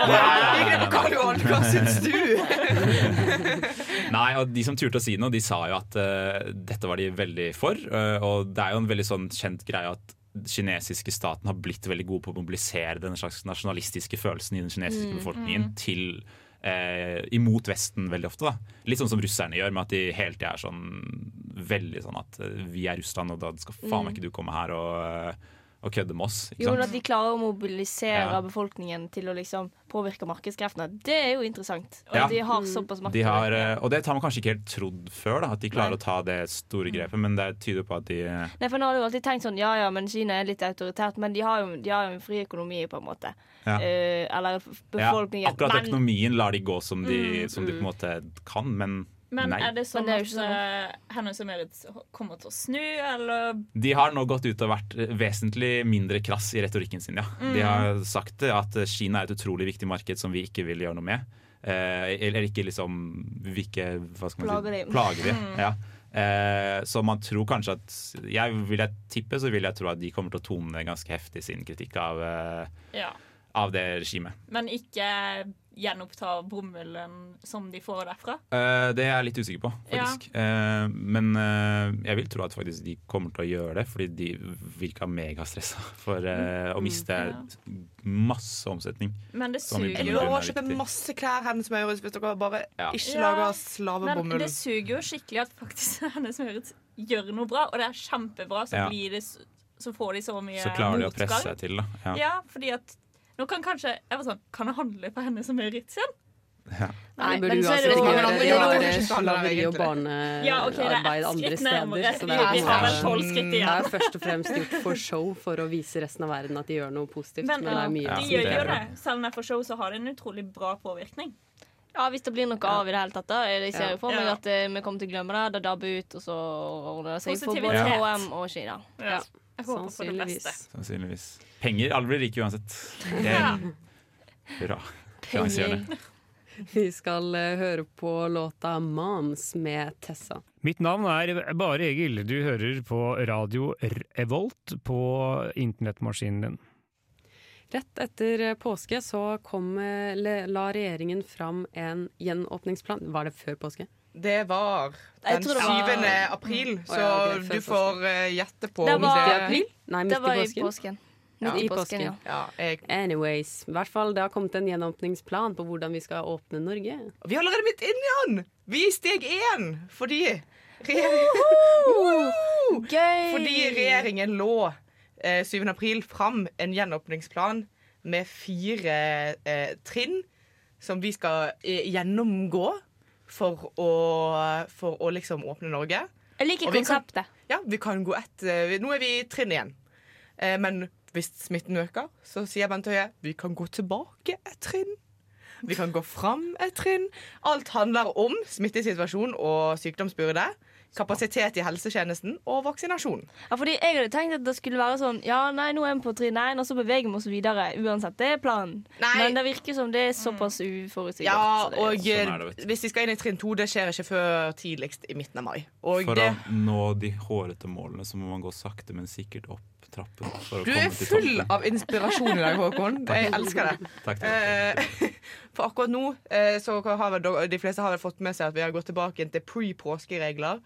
Hva syns du? Nei, og De som turte å si noe, de sa jo at uh, dette var de veldig for. Uh, og det er jo en veldig sånn kjent greie at kinesiske staten har blitt veldig god på å mobilisere den slags nasjonalistiske følelsen i den kinesiske befolkningen til eh, imot Vesten veldig ofte. da. Litt sånn som russerne gjør, med at de hele tida er sånn veldig sånn at eh, vi er Russland, og da skal faen meg ikke du komme her og, og kødde med oss. Jo? At de klarer å mobilisere Ja. befolkningen til å liksom påvirke markedskreftene, det er jo interessant. Og Ja. de har såpass makt. De har, eh, og det har man kanskje ikke helt trodd før, da, at de klarer Nei. å ta det store grepet, men det tyder på at de eh, Nei, for nå har du alltid tenkt sånn Ja, ja, men Kina er litt autoritært, men de har jo, de har jo en fri økonomi, på en måte. Ja. Uh, eller befolkningen. Ja, akkurat men, økonomien lar de gå som de, Mm, som de på en måte kan, men, Men nei. er det sånn det er at sånn. eh, Hennes og Merits kommer til å snu, eller De har nå gått ut og vært vesentlig mindre krass i retorikken sin, ja. Mm. De har sagt at Kina er et utrolig viktig marked som vi ikke vil gjøre noe med. Eh, eller ikke liksom vi ikke, hva skal man Plager si, de. plager de. Mm. Ja. Eh, så man tror kanskje at jeg Vil jeg tippe, så vil jeg tro at de kommer til å tone ganske heftig sin kritikk av, eh, Ja. av det regimet. Men ikke gjenoppta bomullen som de får derfra? Uh, det er jeg litt usikker på, faktisk. Eh, men uh, jeg vil tro at faktisk de kommer til å gjøre det, fordi de virka megastressa for eh, å miste masse omsetning. Men det suger Jeg jo. må er kjøpe masse klær Hennes Maurits hvis dere bare Ja. ikke Ja. slavebomull. Men det suger jo skikkelig at faktisk Hennes Maurits gjør noe bra, og det er kjempebra, så, Ja. blir det, så får de så mye Så klarer de å presse seg til, da. Ja. Ja, fordi at nå kan kanskje Jeg var sånn Kan jeg handle på Hennes og Maurits igjen? Nei, Men- du er det det. ja, har det er sånn, slaveri og. Ja, er barnearbeid andre steder. Så det er, vi det er først og fremst gjort for show for å vise resten av verden at de gjør noe positivt. Men, Men, det er mye Ja, de gjør jo er det. Selv om det er for show, så har det en utrolig bra påvirkning. Ja, Hvis det blir noe av i det hele tatt. da Jeg ser Ja. jo for meg at eh, vi kommer til å glemme det. Det dabber ut, og så ordner det seg for både HM og Kina. Ja. Jeg håper på det beste. Sannsynligvis. Penger. Alle blir rike uansett. Det Ja. er bra. Vi skal eh, høre på låta 'Moms' med Tessa. Mitt navn er Bare Egil. Du hører på radio Revolt på internettmaskinen din. Rett etter eh, påske så kom, eh, la regjeringen fram en gjenåpningsplan. Var det før påske? Det var den 7. var- 7. april, så ja, okay, du får eh, gjette på Det om var- det I april? Nei, midt Det var i i påsken. påsken. Ja, i påsken, ja. Ja, jeg, Anyways, i hvert fall det har kommet en gjenåpningsplan på hvordan vi skal åpne Norge. vi er allerede midt inni i den! Vi er i steg én fordi regjeringen, fordi regjeringen lå eh, 7. april fram en gjenåpningsplan med fire eh, trinn som vi skal eh, gjennomgå for å, for å liksom åpne Norge. Jeg liker Og vi kan- Ja, vi kan gå ett eh, Nå er vi i trinn igjen. Eh, men hvis smitten øker, så sier Bent Høie vi kan gå tilbake et trinn. Vi kan gå fram et trinn. Alt handler om smittesituasjon og sykdomsbyrde. Kapasitet i helsetjenesten og vaksinasjon. Ja, fordi Jeg hadde tenkt at det skulle være sånn Ja, nei, nå er vi på trinn 1, og så beveger vi oss videre. Uansett, det er planen. Men det virker som det er såpass uforutsigbart. Ja, så og Sånn det, eh, hvis vi skal inn i trinn to, det skjer ikke før tidligst i midten av mai. Og For det, å nå de hårete målene så må man gå sakte, men sikkert opp trappen. For å du er full av inspirasjon i dag, Håkon. Jeg elsker det. Takk, takk. Eh, For akkurat nå eh, så har vel de fleste har vel fått med seg at vi har gått tilbake til pre-påskeregler.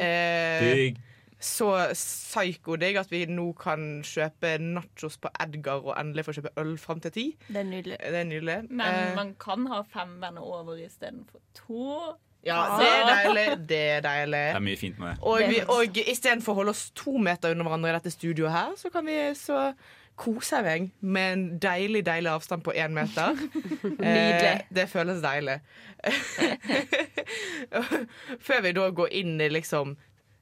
Eh, Digg. så psyko-digg at vi nå kan kjøpe nachos på Edgar og endelig få kjøpe øl fram til ti. Det er nydelig. Det er nydelig. Men Eh, man kan ha fem venner over istedenfor to. ja, det er deilig. Det er deilig. Det er mye fint med det. Og, vi, og istedenfor å holde oss to meter under hverandre i dette studioet her, så kan vi så kose meg med en deilig, deilig avstand på én meter. Nydelig. Eh, det føles deilig. Før vi da går inn i liksom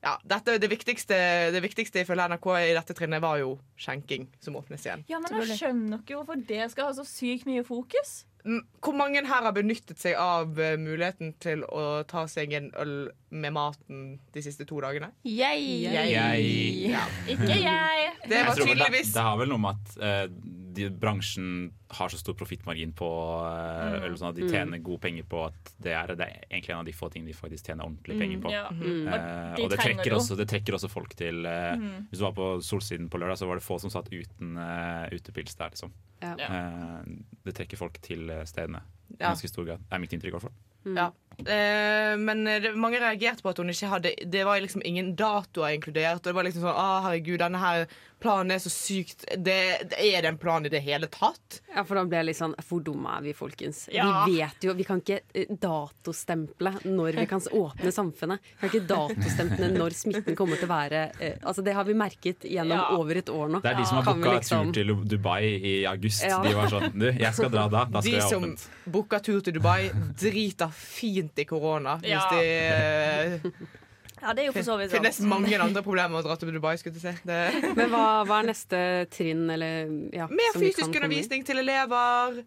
ja, dette, det, viktigste, det viktigste ifølge NRK i dette trinnet var jo skjenking, som åpnes igjen. Ja, men jeg skjønner ikke hvorfor det skal ha så sykt mye fokus. Hvor mange her har benyttet seg av eh, muligheten til å ta seg en øl med maten de siste to dagene? Jeg. Jeg. Ja. Ikke jeg. Det var tydeligvis det, det har vel noe med at eh, de, bransjen har så stor profittmargin på eh, øl, sånn at de Mm. tjener gode penger på at det er, det er egentlig en av de få tingene de faktisk tjener ordentlig penger på. Ja. Mm. Og de og det trekker, også, det trekker også folk til uh, Mm. Hvis du var på Solsiden på lørdag, så var det få som satt uten uh, utepils der. Liksom. Ja. Eh, det trekker folk til stedene i Ja. ganske stor grad. Det er mitt inntrykk. i hvert fall Ja. Eh, men det, mange reagerte på at hun ikke hadde Det var liksom ingen datoer inkludert. Og det var liksom sånn Å, herregud, denne her planen er så sykt det, det Er det en plan i det hele tatt? Ja, for da blir jeg litt sånn Hvor dumme er vi, folkens? Ja. Vi vet jo Vi kan ikke eh, datostemple når vi kan åpne samfunnet. Vi kan ikke datostemple når smitten kommer til å være eh, Altså, det har vi merket gjennom Ja. over et år nå. Det er de som har Kan booka liksom- tur til Dubai i august. Ja. De var sånn Du, jeg skal dra da. Da skal De jeg som booka tur til Dubai, driter fint i korona. Ja. Hvis de eh, Ja, det er jo for så vidt finnes mange andre problemer med å dra til Dubai. skulle jeg si. Det, Men hva, hva er neste trinn, eller ja, mer som vi kan fysisk undervisning til elever.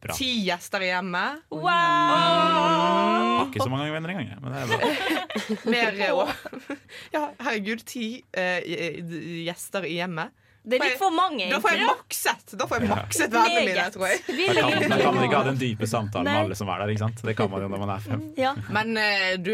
Bra. Ti gjester i hjemmet. Wow ikke så mange venner engang. Men det er bra. Mer eh, Ja, herregud, ti uh, gjester i hjemmet. Det er litt for mange, Da får jeg makset Da får jeg makset vennene mine, tror jeg. Da kan, da kan man ikke ha den dype samtalen med alle som er der. ikke sant? Det kan man jo når man er fem. Ja. Men uh, du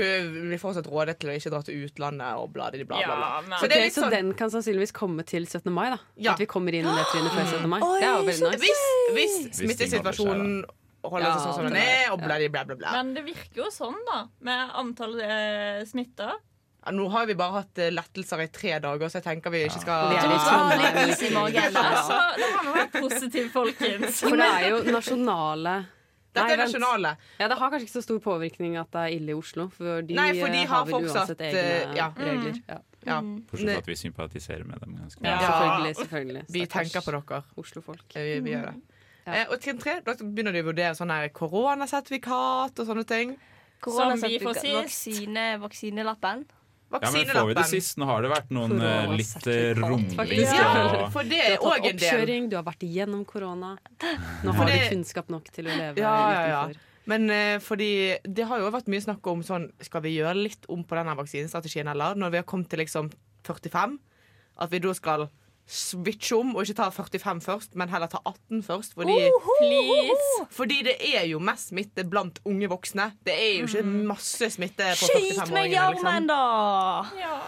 blir fortsatt rådet til å ikke dra til utlandet og bla, bla, bla. bla. Ja, men- Så det Ok, litt så sånn den kan sannsynligvis komme til 17. mai, da? Ja. At vi kommer inn i det trinnet før 17. mai? Oi, det er jo veldig nice. Hvis, hvis Hvis smittesituasjonen holder seg sånn som den er, og bla, bla, bla, bla. Men det virker jo sånn, da, med antall eh, smitta. Ja, nå har vi bare hatt eh, lettelser i tre dager, så jeg tenker vi ikke skal Det er Du litt skal sånn, litt eh, is i magen. Altså, Altså. det må vi være positivt, folkens. For det er jo nasjonale Dette er nasjonale. Ja, Det har kanskje ikke så stor påvirkning at det er ille i Oslo, for de, Nei, for de har, har vel fortsatt, uansett egne eh, ja. regler. Ja. Ja. Bortsett fra at vi sympatiserer med dem. ganske Ja. Ja. selvfølgelig. selvfølgelig Vi tenker på dere. Oslofolk. Eh, Vi, vi gjør det. Ja. Eh, og trinn tre, da begynner de å vurdere sånne koronasertifikat og sånne ting. Som vi får sist. Vaksine, vaksinelappen. Ja, men får vi det sist? Nå har det vært noen Korona, litt rommelige rumling. Ja, for det Du er har tatt òg en del. oppkjøring, du har vært igjennom korona. Nå har du kunnskap nok til å leve Ja, ja, ja. utenfor. Men uh, fordi det har jo vært mye snakk om sånn Skal vi gjøre litt om på denne vaksinestrategien, eller? Når vi har kommet til liksom 45. At vi da skal switche om og ikke ta 45 først, men heller ta 18 først. Fordi, Please. fordi det er jo mest smitte blant unge voksne. Det er jo ikke masse smitte på Skyt meg i 45-åringene. armen, da!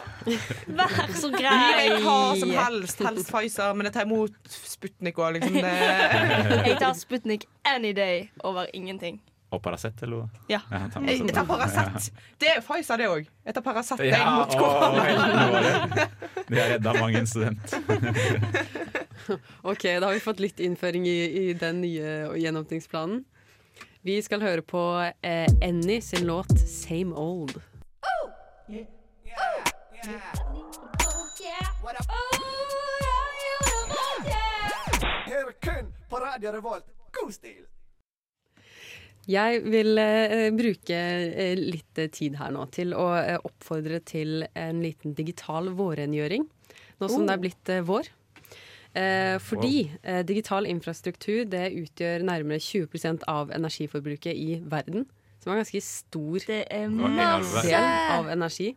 Vær så Gi grei. meg hva som helst. Helst Pfizer, men jeg tar imot Sputnik òg, liksom. Det. Jeg tar Sputnik any day over ingenting. Og Paracet, eller? hva? Ja. Jeg tar Paracet. Det er Pfizer, det òg. Jeg tar Paracet Ja, mot å, korona. heltene våre. De har redda mange en student. Ok, da har vi fått litt innføring i, i den nye gjenåpningsplanen. Vi skal høre på eh, Annie sin låt 'Same Old'. Oh! Yeah. Yeah. Yeah. Her kun på Radio Revolt. God stil! Jeg vil eh, bruke eh, litt eh, tid her nå til å eh, oppfordre til en liten digital vårrengjøring, nå som Oh. det er blitt eh, vår. Eh, fordi eh, digital infrastruktur det utgjør nærmere 20% av energiforbruket i verden. Som er en ganske stor er del av energi.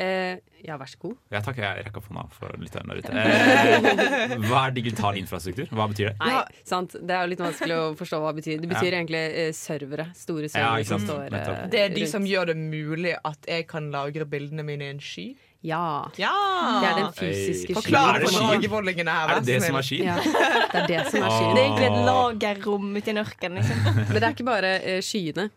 Eh, ja, vær så god. Ja, takk. jeg rekker opp hånda for lytterne der ute. Eh, hva er digital infrastruktur? Hva betyr det? Nei, sant. Det er jo litt vanskelig å forstå hva det betyr. Det betyr Ja. egentlig eh, servere. Store Ja, servere ikke som står eh, Nettopp. Det er de rundt. som gjør det mulig at jeg kan lagre bildene mine i en sky. Ja. Ja! Det er den fysiske Forklar Er det for sky? dragevollingene her. Er det det som er skyen? Ja, det er det som er skyen. Det er egentlig et lagerrom ute i en ørken, liksom. Men det er ikke bare eh, skyene.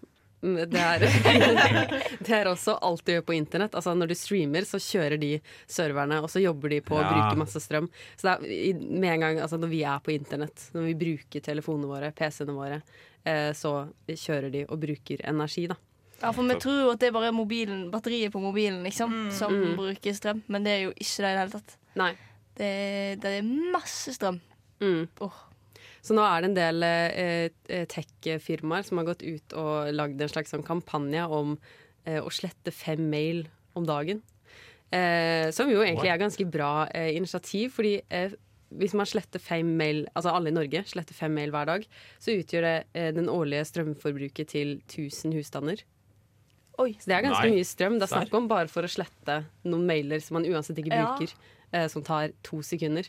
Mm, Det er, det er også alt du gjør på internett. Altså Når du streamer, så kjører de serverne, og så jobber de på å Ja. bruke masse strøm. Så det er med en gang, altså Når vi er på internett, når vi bruker telefonene våre, PC-ene våre, eh, så kjører de og bruker energi, da. Ja, for vi tror jo at det er bare mobilen, batteriet på mobilen liksom, som Mm. bruker strøm, men det er jo ikke det i det hele tatt. Nei. Det, det er masse strøm. Mm. Åh. Så nå er det en del eh, eh, tech-firmaer som har gått ut og lagd en slags sånn kampanje om eh, å slette fem mail om dagen. Eh, som jo egentlig er ganske bra eh, initiativ, fordi eh, hvis man sletter fem mail, altså alle i Norge sletter fem mail hver dag, så utgjør det eh, den årlige strømforbruket til 1000 husstander. Oi. Så det er ganske Nei. mye strøm. Det er snakk om bare for å slette noen mailer som man uansett ikke Ja. bruker, eh, som tar to sekunder.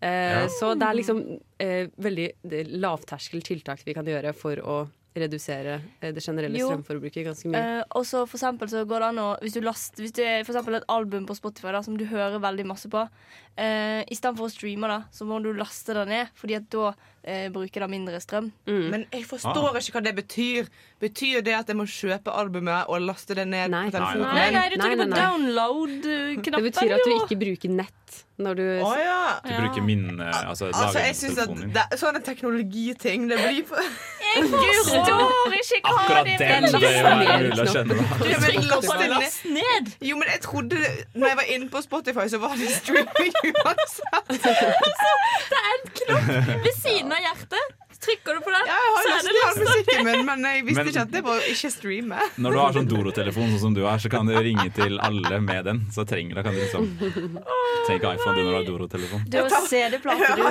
Eh, Ja. Så det er liksom eh, veldig er lavterskel tiltak vi kan gjøre for å redusere eh, det generelle Jo. strømforbruket ganske mye. Uh, og så for eksempel så går det an å Hvis du last, Hvis det er for eksempel et album på Spotify da, som du hører veldig masse på, uh, istedenfor å streame det, så må du laste det ned, Fordi at da uh, bruker det mindre strøm. Mm. Men jeg forstår ikke hva det betyr. Betyr det at jeg må kjøpe albumet og laste det ned Nei. på telefonen? Nei, nei, du Nei, trykker nei, på nei. download-knappen. Det betyr at du ikke bruker nett når du oh, ja. Du bruker min altså, Altså, jeg synes at det sånne teknologiting Det blir for Jeg forstår ikke hva Akkurat det den betyr. bør være mulig å skjønne. Du men trykker på ned. last ned. Jo, men jeg trodde Når jeg var inne på Spotify, så var det streaming uansett. Det er en knopp ved siden av hjertet. Trykker du på den, Ja, jeg har så er lastet det all musikken min, men jeg visste Men- ikke at det var ikke streame. Når du har sånn Doro-telefon sånn som du har, så kan du ringe til alle med den. Så trenger da kan du liksom Trenger ikke iPhone du når du har Doro-telefon. Du har CD-plate, du.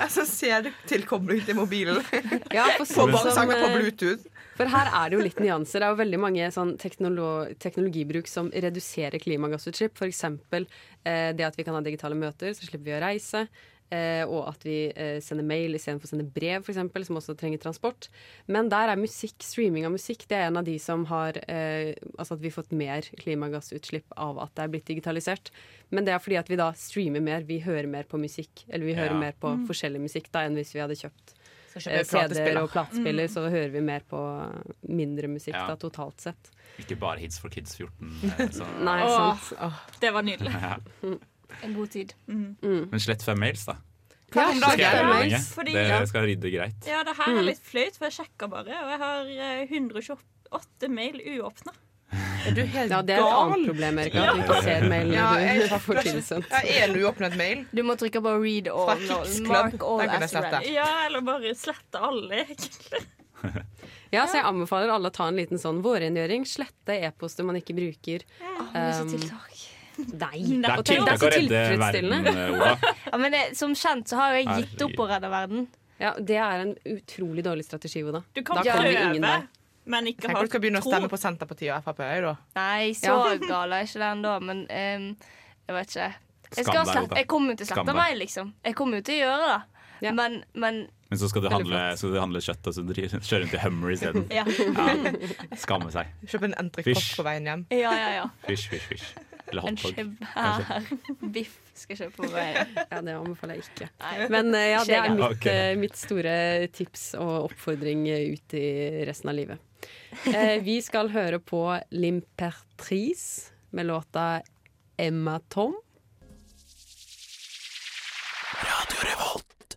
Altså, CD-tilkobling til mobilen. Ja, for sånn bare som, på eh, Bluetooth. For her er det jo litt nyanser. Det er jo veldig mange sånn teknolo teknologibruk som reduserer klimagassutslipp. F.eks. Eh, det at vi kan ha digitale møter, så slipper vi å reise. Eh, og at vi eh, sender mail istedenfor å sende brev, for eksempel, som også trenger transport. Men der er musikk, streaming av musikk, det er en av de som har eh, Altså at vi har fått mer klimagassutslipp av at det er blitt digitalisert. Men det er fordi at vi da streamer mer, vi hører mer på musikk. Eller vi hører Ja. mer på Mm. forskjellig musikk da enn hvis vi hadde kjøpt CD-er og platespiller, Mm. så hører vi mer på mindre musikk Ja. da, totalt sett. Ikke bare Hits for Kids 14. eh, Så. Nei, Åh. sant. Det var nydelig. En god tid. Mm. Men slett fem mails, da. Ja, om Skal jeg gjøre lenge? Fordi- Det skal rydde greit. Ja, det her Mm. er litt flaut, for jeg sjekka bare, og jeg har eh, 128 mail uåpna. Er du helt Ja, det er et gal? annet problem, Erika. At du ikke ser mailene Ja, jeg- du får tilsendt. Ja, det uåpnet mail? Du må trykke på read all. Fra Mark all as read. Ja, eller bare slette alle, egentlig. Ja, så jeg anbefaler alle å ta en liten sånn vårrengjøring. Slette e-poster man ikke bruker. Ja, Um. Nei. Det er Og tiltak å redde verden, eh, Ja, men det, som kjent så har jeg gitt opp å redde verden. Ja, det er en utrolig dårlig strategi, Oda. Du kan Da kommer ingen der. men ikke Tenk om du skal begynne å stemme på Senterpartiet og Frp. da. Nei, så Ja. gal er ikke den da, men um, jeg vet ikke. Jeg, skal deg, slette, jeg kommer jo til å slette meg, liksom. Jeg kommer jo til å gjøre det. Men, men Men så skal du handle, skal du handle kjøtt og så kjøre rundt i Hummer isteden. Ja. Skamme seg. Kjøp en entrecôte på veien hjem. Ja, ja, ja. Fish, fish, fysj. Eller En svær biff skal jeg kjøpe på veien. Ja, det anbefaler jeg ikke. Nei. Men eh, ja, det er mitt, okay. eh, mitt store tips og oppfordring eh, ut i resten av livet. Eh, vi skal høre på L'Impertrice med låta Emma Tom. Radio Revolt.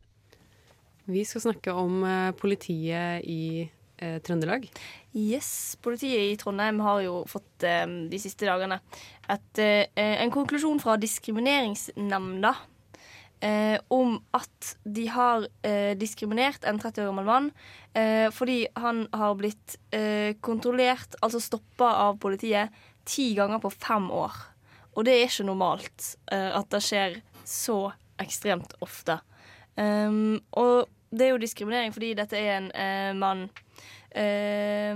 Vi skal snakke om politiet i eh, Trøndelag. Yes, Politiet i Trondheim har jo fått eh, de siste dagene et, eh, en konklusjon fra Diskrimineringsnemnda eh, om at de har eh, diskriminert en 30 år gammel mann eh, fordi han har blitt eh, kontrollert, altså stoppa av politiet, ti ganger på fem år. Og det er ikke normalt eh, at det skjer så ekstremt ofte. Og det er jo diskriminering fordi dette er en eh, mann eh,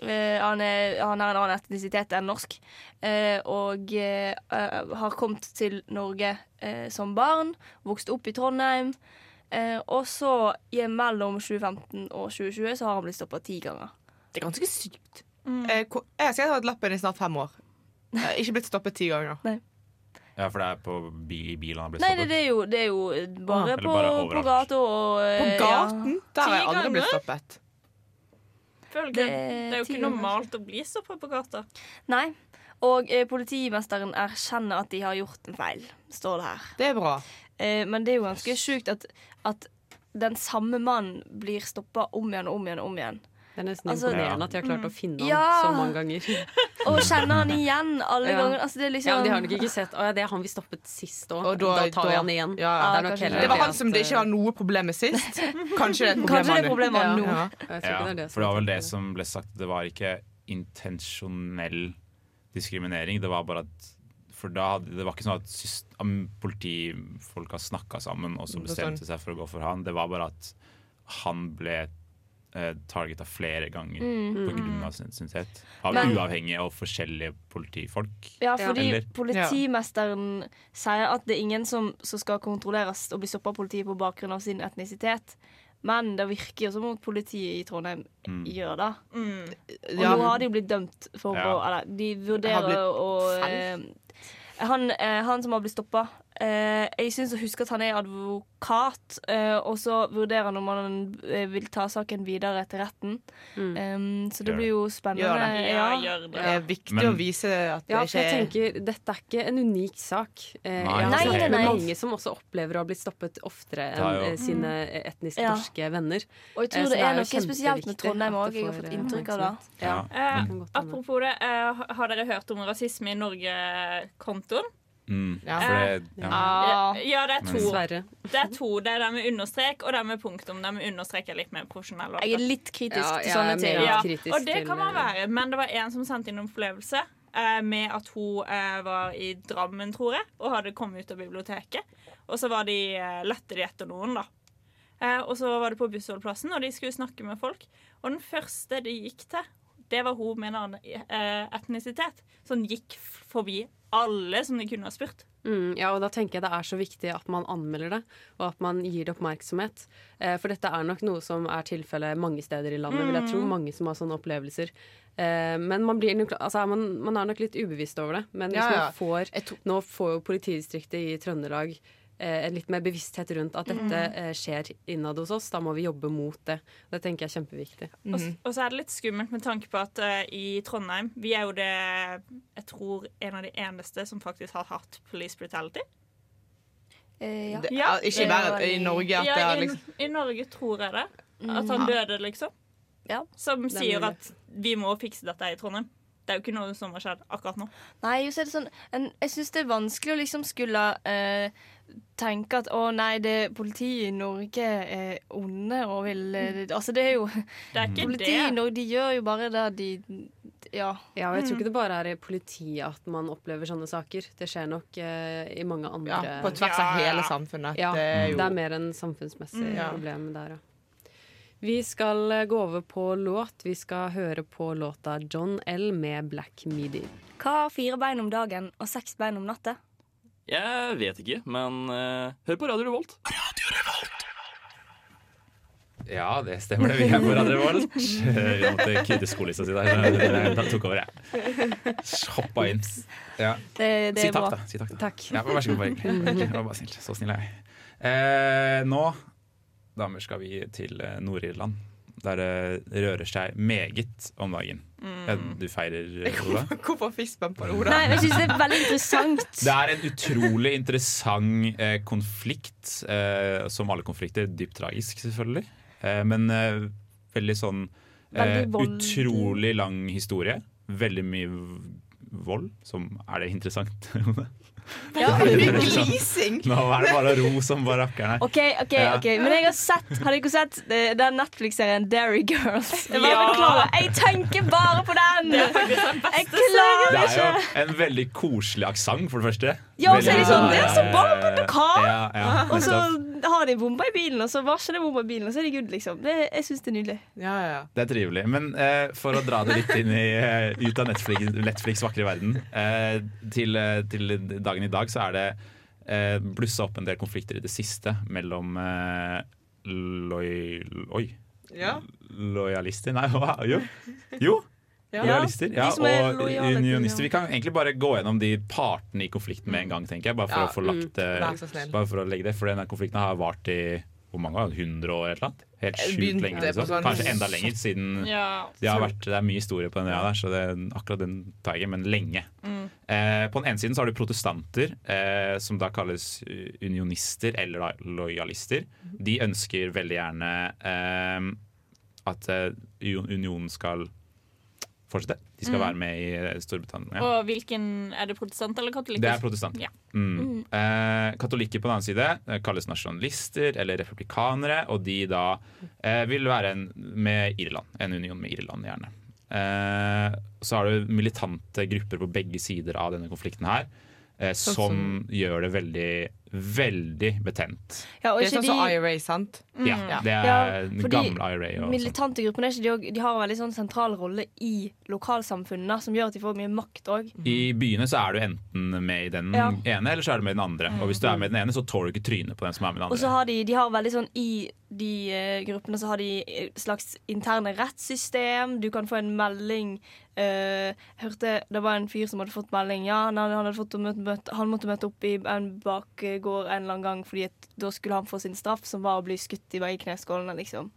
han, er, han har en annen etnisitet enn norsk. eh, og eh, eh, har kommet til Norge eh, som barn. Vokst opp i Trondheim. eh, og så i mellom 2015 og 2020 så har han blitt stoppa ti ganger. Det er ganske sykt. Mm. Jeg skal ha hatt lappen i snart fem år. Jeg har ikke blitt stoppet ti ganger. Nei. Ja, for det er på bil, bilen han har stoppet? Nei, det, det, er jo, det er jo bare ah. på, bare på gata og eh, På gaten? ja. Der har jeg aldri blitt stoppet. Føler Det er det er jo ikke normalt å bli så på gata. Nei. Og eh, politimesteren erkjenner at de har gjort en feil, står det her. Det er bra. Eh, men det er jo ganske sjukt at, at den samme mannen blir stoppa om igjen og om igjen og om igjen. Det er nesten Altså- imponerende at de har klart å finne han Ja. så mange ganger. Og kjenner han igjen alle Ja. ganger. Altså, det er liksom Ja, men de har nok ikke sett Å ja, det er han vi stoppet sist òg. Og Da, da- tar vi han igjen. Ja, det er nok heller Det var han som det ikke var noe problem med sist. Kanskje det er et problem Kanskje det er nå. problemet Ja. nå. Ja. Jeg tror Ja, det det for det var vel det som ble sagt. Det var ikke intensjonell diskriminering. Det var bare at For da det var ikke sånn at syst, am- politifolka snakka sammen og så bestemte seg for å gå for han. Det var bare at han ble eh, targeta flere ganger Mm. av sin synlighet. Av Men- uavhengige og forskjellige politifolk. Ja, fordi Eller? politimesteren sier at det er ingen som, som skal kontrolleres og bli stoppa av politiet på bakgrunn av sin etnisitet. Men det virker jo som om politiet i Trondheim Mm. gjør det. Mm. Og Ja. nå har de jo blitt dømt for Ja. å Eller de vurderer å eh, han, eh, han som har blitt stoppa Jeg syns å huske at han er advokat, eh, og så vurderer han om han eh, vil ta saken videre til retten. Um, så det Gjør blir jo spennende. Gjør det. Ja, gjør Det det. er viktig Men- å vise at det Ja, ikke er tenker Dette er ikke en unik sak. Eh, Nei. jeg har snakket nei, med nei. mange som også opplever å ha blitt stoppet oftere er enn eh, sine etnisk Ja. venner. Og jeg Eh, tror det det er noe spesielt med Trondheim òg. Jeg har fått eh, inntrykk av det. Ja. Eh, apropos det, eh, har dere hørt om rasisme i Norge-kontoen? Mm. Ja. Det, ja. Ah. Ja, det er to. Dessverre. Det er to. Det er det med understrek og det med punktum. Det med understrek er litt mer profesjonell. Jeg er litt kritisk Ja, til sånne ting. Ja, og det kan man eh, være. Men det var en som sendte inn en opplevelse eh, med at hun eh, var i Drammen, tror jeg, og hadde kommet ut av biblioteket. Og så var de, eh, lette de etter noen, da. Eh, og så var det på bussholdeplassen, og de skulle snakke med folk. Og den første de gikk til, det var hun med en annen etnisitet. Som gikk forbi alle som de kunne ha spurt. Mm, ja, og da tenker jeg det er så viktig at man anmelder det, og at man gir det oppmerksomhet. Eh, for dette er nok noe som er tilfellet mange steder i landet, vil jeg tro. Mm. Mange som har sånne opplevelser. Eh, men man, blir nok, altså, man, man er nok litt ubevisst over det. Men hvis Ja, ja. man får, nå får jo politidistriktet i Trøndelag en litt mer bevissthet rundt at dette Mm. eh, skjer innad hos oss. Da må vi jobbe mot det. Det tenker jeg er kjempeviktig. Og, s- og så er det litt skummelt med tanke på at uh, i Trondheim Vi er jo det Jeg tror en av de eneste som faktisk har hatt police brutality. Eh, ja. Det, Ja. Ikke bare i Norge at det ja, har i, liksom I Norge tror jeg det. At Mm. han døde, liksom. Ja. Som er sier at vi må fikse dette i Trondheim. Det er jo ikke noe som har skjedd akkurat nå. Nei, jo, så er det sånn en, Jeg syns det er vanskelig å liksom skulle eh, tenke at å nei, det politiet i Norge er onde og vil eh, Altså, det er jo Det er ikke Politiet i. Norge, de gjør jo bare det de Ja. Ja, og jeg tror ikke det bare er i politiet at man opplever sånne saker. Det skjer nok eh, i mange andre ja, På tvers av hele samfunnet. Ja, Det er jo det er mer en samfunnsmessig Mm. Problem der, ja. Vi skal eh, gå over på låt. Vi skal høre på låta John L. med Black Midi. Hva har fire bein om dagen og seks bein om natta? Jeg vet ikke, men uh, hør på Radio Revolt. Radio Revolt. Ja, det stemmer det. Vi er på Radio Revolt. Vi måtte kutte skolelista si der. Da tok over, jeg. Hoppa inn. Ja. Det, det si takk, da. Si takk, da. Takk. Ja, vær så god. Bare hyggelig. Bare snill. Så snill er jeg. Eh, nå, damer, skal vi til eh, Nord-Irland. Der det rører seg meget om dagen. Mm. Eh, Du feirer, Ola Oda? Hvorfor fiskbumper, Ola? Nei, jeg synes det er veldig interessant. Det er en utrolig interessant eh, konflikt, eh, som alle konflikter. Dypt tragisk, selvfølgelig. Eh, men eh, veldig sånn eh, Veldig Utrolig lang historie. Veldig mye vold. Som Er det interessant? Ja, glising. Nå er det bare å ro som bare rakkeren her. OK, ok, Ja. ok Men jeg har sett Har dere sett eh, den Netflix-serien Dairy Girls? Jeg, Ja. jeg tenker bare på den! Det er faktisk den beste Jeg klarer Det er jo en veldig koselig aksent, for det første. Ja, og så er det sånn Det er så eh, på Ja, ja, Og så. Har de bomba i bilen, og så varsler de bomba i bilen, og så er de good, liksom. Det, jeg syns det er nydelig. Ja, ja. Det er trivelig. Men eh, for å dra det litt inn i, eh, ut av Netflix, Netflix vakre verden eh, til, eh, til dagen i dag så er det eh, blussa opp en del konflikter i det siste mellom eh, loj... Oi. Ja. Lojalister? Nei, hva? Jo. jo. Ja. Lojalister. Ja, som er og unionister. Vi kan egentlig bare gå gjennom de partene i konflikten med en gang, tenker jeg. Bare for Ja, å få lagt mm. Det snill. Bare for å legge det For denne konflikten har vart i hvor mange år? 100 år eller noe? Helt sjukt lenge. Liksom. sånn- Kanskje enda lenger, siden Ja. det, har vært, det er mye historie på den øya der, så det, akkurat den tar jeg ikke, men lenge. Mm. Eh, på den ene siden så har du protestanter, eh, som da kalles eh, unionister eller da lojalister. De ønsker veldig gjerne eh, at eh, unionen skal fortsette. De skal Mm. være med i eh, Storbritannia. Og hvilken Er det protestant eller katolikk? Det er protestant. Ja. Mm. Eh, katolikker på den annen side eh, kalles nasjonalister eller republikanere, og de da eh, vil være en, med Irland. En union med Irland, gjerne. Eh, så har du militante grupper på begge sider av denne konflikten her, eh, Sånn som gjør det veldig, veldig betent. Ja, og det er sånn som de- IRA, sant? Ja, Mm. det er Ja, den gamle IRA. Sånn. Militante gruppene de, de har en veldig sånn sentral rolle i lokalsamfunnene, som gjør at de får mye makt òg. I byene så er du enten med i den Ja. ene, eller så er du med i den andre. Og hvis du er med i den ene, så tåler du ikke trynet på den som er med i den Og så andre. har de, de har veldig sånn I de uh, gruppene så har de et slags interne rettssystem. Du kan få en melding eh, hørte det var en fyr som hadde fått melding. Ja, han, hadde, han, hadde fått møte, møte, han måtte møte opp i en bakgård en eller annen gang, Fordi at da skulle han få sin straff, som var å bli skutt i begge kneskålene, liksom.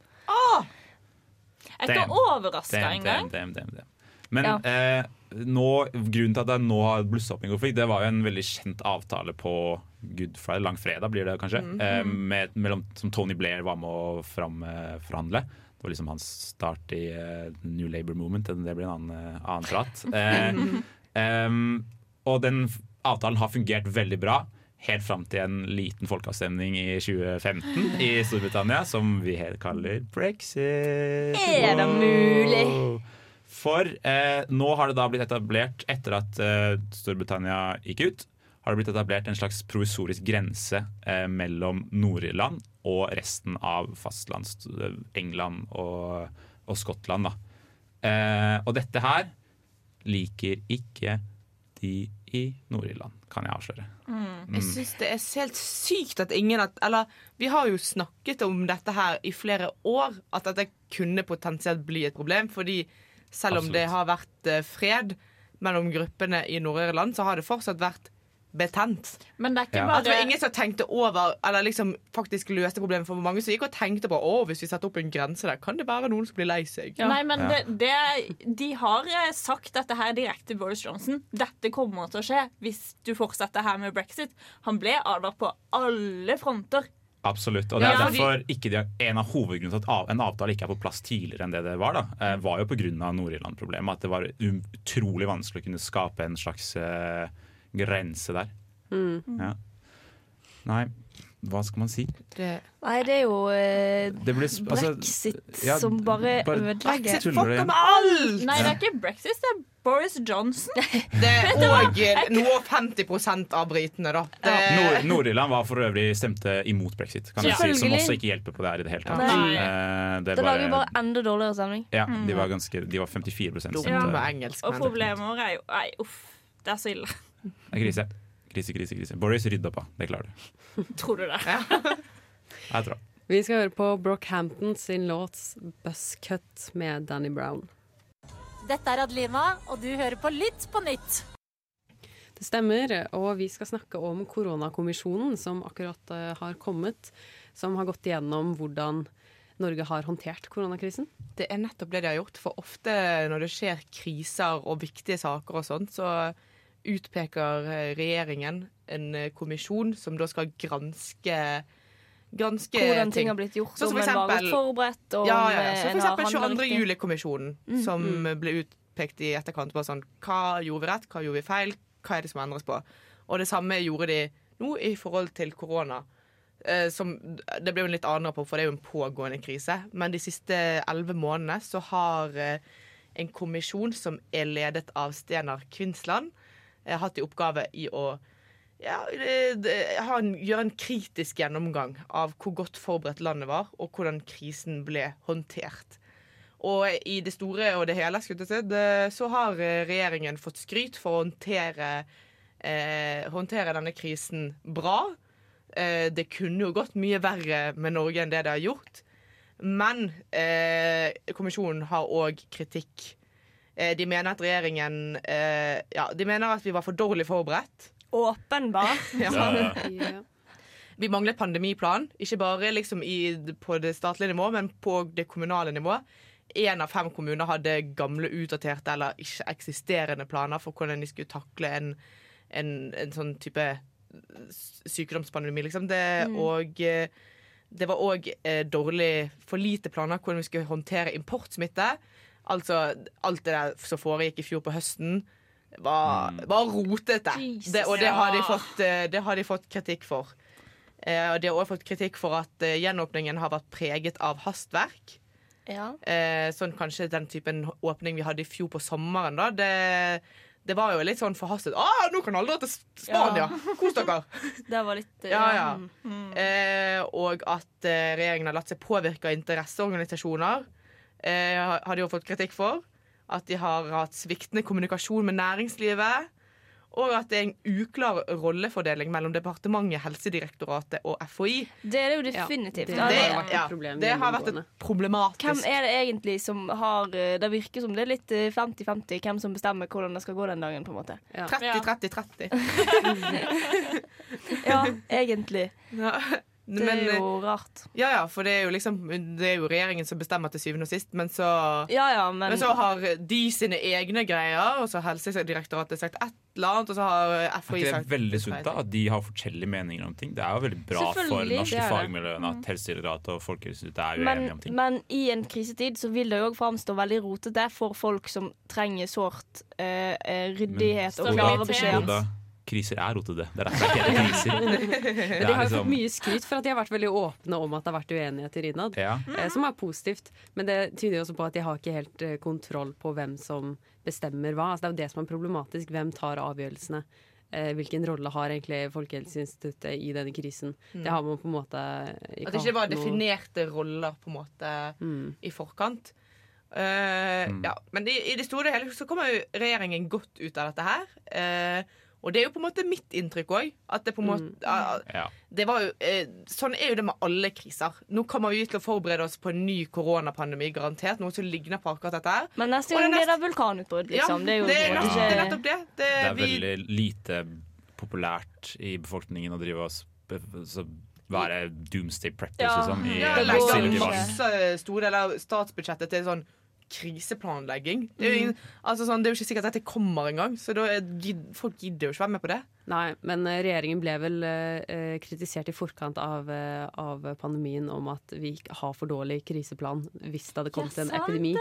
Jeg er ikke overraska engang. damn, damn, damn, damn. Men Ja. eh, nå, grunnen til at jeg nå har blussa opp en konflikt, det var jo en veldig kjent avtale på Good Friday, langfredag blir det kanskje, Mhm. eh, med, mellom, som Tony Blair var med å framforhandle. Det var liksom hans start i uh, New Labour Movement. Det blir en annen, uh, annen prat. Uh, um, og den avtalen har fungert veldig bra. Helt fram til en liten folkeavstemning i 2015 i Storbritannia, som vi her kaller brexit. Er det mulig? For eh, nå har det da blitt etablert, etter at Storbritannia gikk ut, har det blitt etablert en slags provisorisk grense eh, mellom Nord-Irland og resten av fastlands England og, og Skottland. Da. Eh, og dette her liker ikke de i Nord-Irland, kan jeg avsløre. Jeg syns det er helt sykt at ingen at, Eller vi har jo snakket om dette her i flere år, at dette kunne potensielt bli et problem. Fordi selv om det har vært eh, fred mellom gruppene i Nord-Irland, så har det fortsatt vært betent. Men det er ikke Ja. bare At det var ingen som tenkte over Eller liksom faktisk løste problemet for mange som gikk og tenkte på Å, hvis vi setter opp en grense der, kan det være noen som blir lei seg. Nei, men Ja. det, det, de har eh, sagt dette her direkte til Boris Johnson. Dette kommer til å skje hvis du fortsetter her med brexit. Han ble advart på alle fronter. Absolutt. Og det er Ja, derfor ikke de, en av hovedgrunnene til at en avtale ikke er på plass tidligere enn det det var, da, eh, var jo pga. Nord-Irland-problemet. At det var utrolig vanskelig å kunne skape en slags eh, grense der. Mm. Ja. Nei, hva skal man si? Nei, det er jo eh, Det blir altså, brexit ja, som bare, bare- ødelegger. Brexit fucker med alt! Nei, det er ikke brexit, det er Boris Johnson. Det er òg noe 50% av britene, da. Det, Nord- Nord-Irland var for øvrig stemte imot brexit, kan jeg si, som også ikke hjelper på det her i det hele tatt. Nei. Eh, det Det er lager jo bare enda dårligere stemning. ja, de var, ganske, de var 54 Dumme stemte. engelskmenn. Og problemet vårt er jo Nei, uff. Det er så ille. Det er krise. Krise, krise, krise. Boris rydda på. Det klarer du. Tror du det? Jeg tror det. Vi skal høre på Brockhampton sin låt 'Buzzcut' med Danny Brown. Dette er Adelina, og du hører på Lytt på nytt. Det stemmer, og vi skal snakke om koronakommisjonen som akkurat eh, har kommet. Som har gått igjennom hvordan Norge har håndtert koronakrisen. Det er nettopp det de har gjort. For ofte når det skjer kriser og viktige saker og sånt, så utpeker eh, regjeringen en eh, kommisjon som da skal granske Granske Hvordan ting har blitt gjort, om en var forberedt, om ja, ja, ja. Så en for eksempel 22. juli-kommisjonen, Mm, som mm. ble utpekt i etterkant. På sånn, hva gjorde vi rett, hva gjorde vi feil, hva er det som endres på? Og det samme gjorde de nå i forhold til korona. Eh, som, det ble jo en litt annen rapport, for det er jo en pågående krise. Men de siste elleve månedene så har eh, en kommisjon som er ledet av Stenar Kvinsland, eh, hatt i oppgave i å ja, ha en, gjøre en kritisk gjennomgang av hvor godt forberedt landet var, og hvordan krisen ble håndtert. Og i det store og det hele det, så har eh, regjeringen fått skryt for å håndtere, eh, håndtere denne krisen bra. Eh, det kunne jo gått mye verre med Norge enn det det har gjort. Men eh, kommisjonen har òg kritikk. Eh, de mener at regjeringen eh, Ja, de mener at vi var for dårlig forberedt. Åpenbart. ja. Vi manglet pandemiplan, ikke bare liksom i, på det statlige nivå, men på det kommunale nivå. Én av fem kommuner hadde gamle, utdaterte eller ikke eksisterende planer for hvordan de skulle takle en, en, en sånn type sykdomspandemi, liksom. Det, Mm. Og eh, det var òg eh, dårlig, for lite planer hvordan vi skulle håndtere importsmitte. Altså alt det der som foregikk i fjor på høsten, var, var rotete. Det, og det har, de fått, eh, det har de fått kritikk for. Eh, og de har også fått kritikk for at eh, gjenåpningen har vært preget av hastverk. Ja. Eh, sånn kanskje den typen åpning vi hadde i fjor på sommeren, da. Det, det var jo litt sånn forhastet. Å, nå kan alle dra til Spania! Kos dere! Det var litt eh, Ja, ja. mm. Eh, og at eh, regjeringen har latt seg påvirke av interesseorganisasjoner. Eh, har de jo fått kritikk for. At de har hatt sviktende kommunikasjon med næringslivet. Og at det er en uklar rollefordeling mellom departementet, Helsedirektoratet og FHI. Det er det jo definitivt. det, Ja, det- det, ja, det har vært et problematisk Hvem er det egentlig som har eh, Det virker som det er litt eh, 50-50 hvem som bestemmer hvordan det skal gå den dagen. på en måte 30-30-30. Ja, egentlig. Det er jo rart. Ja, ja, for det er jo liksom Det er jo regjeringen som bestemmer til syvende og sist, men så Ja, ja, men, så har de sine egne greier, og så har Helsedirektoratet sagt et eller annet, og så har FHI sagt det er veldig sunt da, at de har forskjellige meninger om ting? Det er jo veldig bra for norske fagmiljøene at Helsedirektoratet og Folkehelseinstituttet er men, uenige om ting. men i en krisetid så vil det jo òg framstå veldig rotete for folk som trenger sårt uh, eh, ryddighet og klare beskjeder. Kriser er rotete. Det er derfor det er kriser. Det De er har jo liksom- fått mye skryt for at de har vært veldig åpne om at det har vært uenigheter innad. Ja. Eh, som er positivt. Men det tyder jo også på at de har ikke helt eh, kontroll på hvem som bestemmer hva. Altså, det er jo det som er problematisk. Hvem tar avgjørelsene? Eh, hvilken rolle har egentlig Folkehelseinstituttet i denne krisen? Mm. Det har man på en måte ikke At det ikke var noe- definerte roller på en måte i forkant. Eh, ja. Men i, i det store og hele så kommer jo regjeringen godt ut av dette her. Eh, og det er jo på en måte mitt inntrykk òg. At det på en måte ah, Ja. det jo, eh, Sånn er jo det med alle kriser. Nå kommer vi til å forberede oss på en ny koronapandemi, garantert. Noe som ligner på akkurat dette her. Men neste gang det blir det vulkanutbrudd, liksom. Ja, det er jo det er nett- det er nettopp det. Det, Det er vi, veldig lite populært i befolkningen å drive oss være doomsday preppers ja, liksom. I ja, det legge masse store deler av statsbudsjettet til sånn kriseplanlegging. Det er jo, ingen, altså sånn, det er jo ikke sikkert at dette kommer engang, så da er, folk gidder jo ikke være med på det. Nei, men eh, regjeringen ble vel eh, kritisert i forkant av, eh, av pandemien om at vi har for dårlig kriseplan hvis det hadde kommet Ja, en epidemi.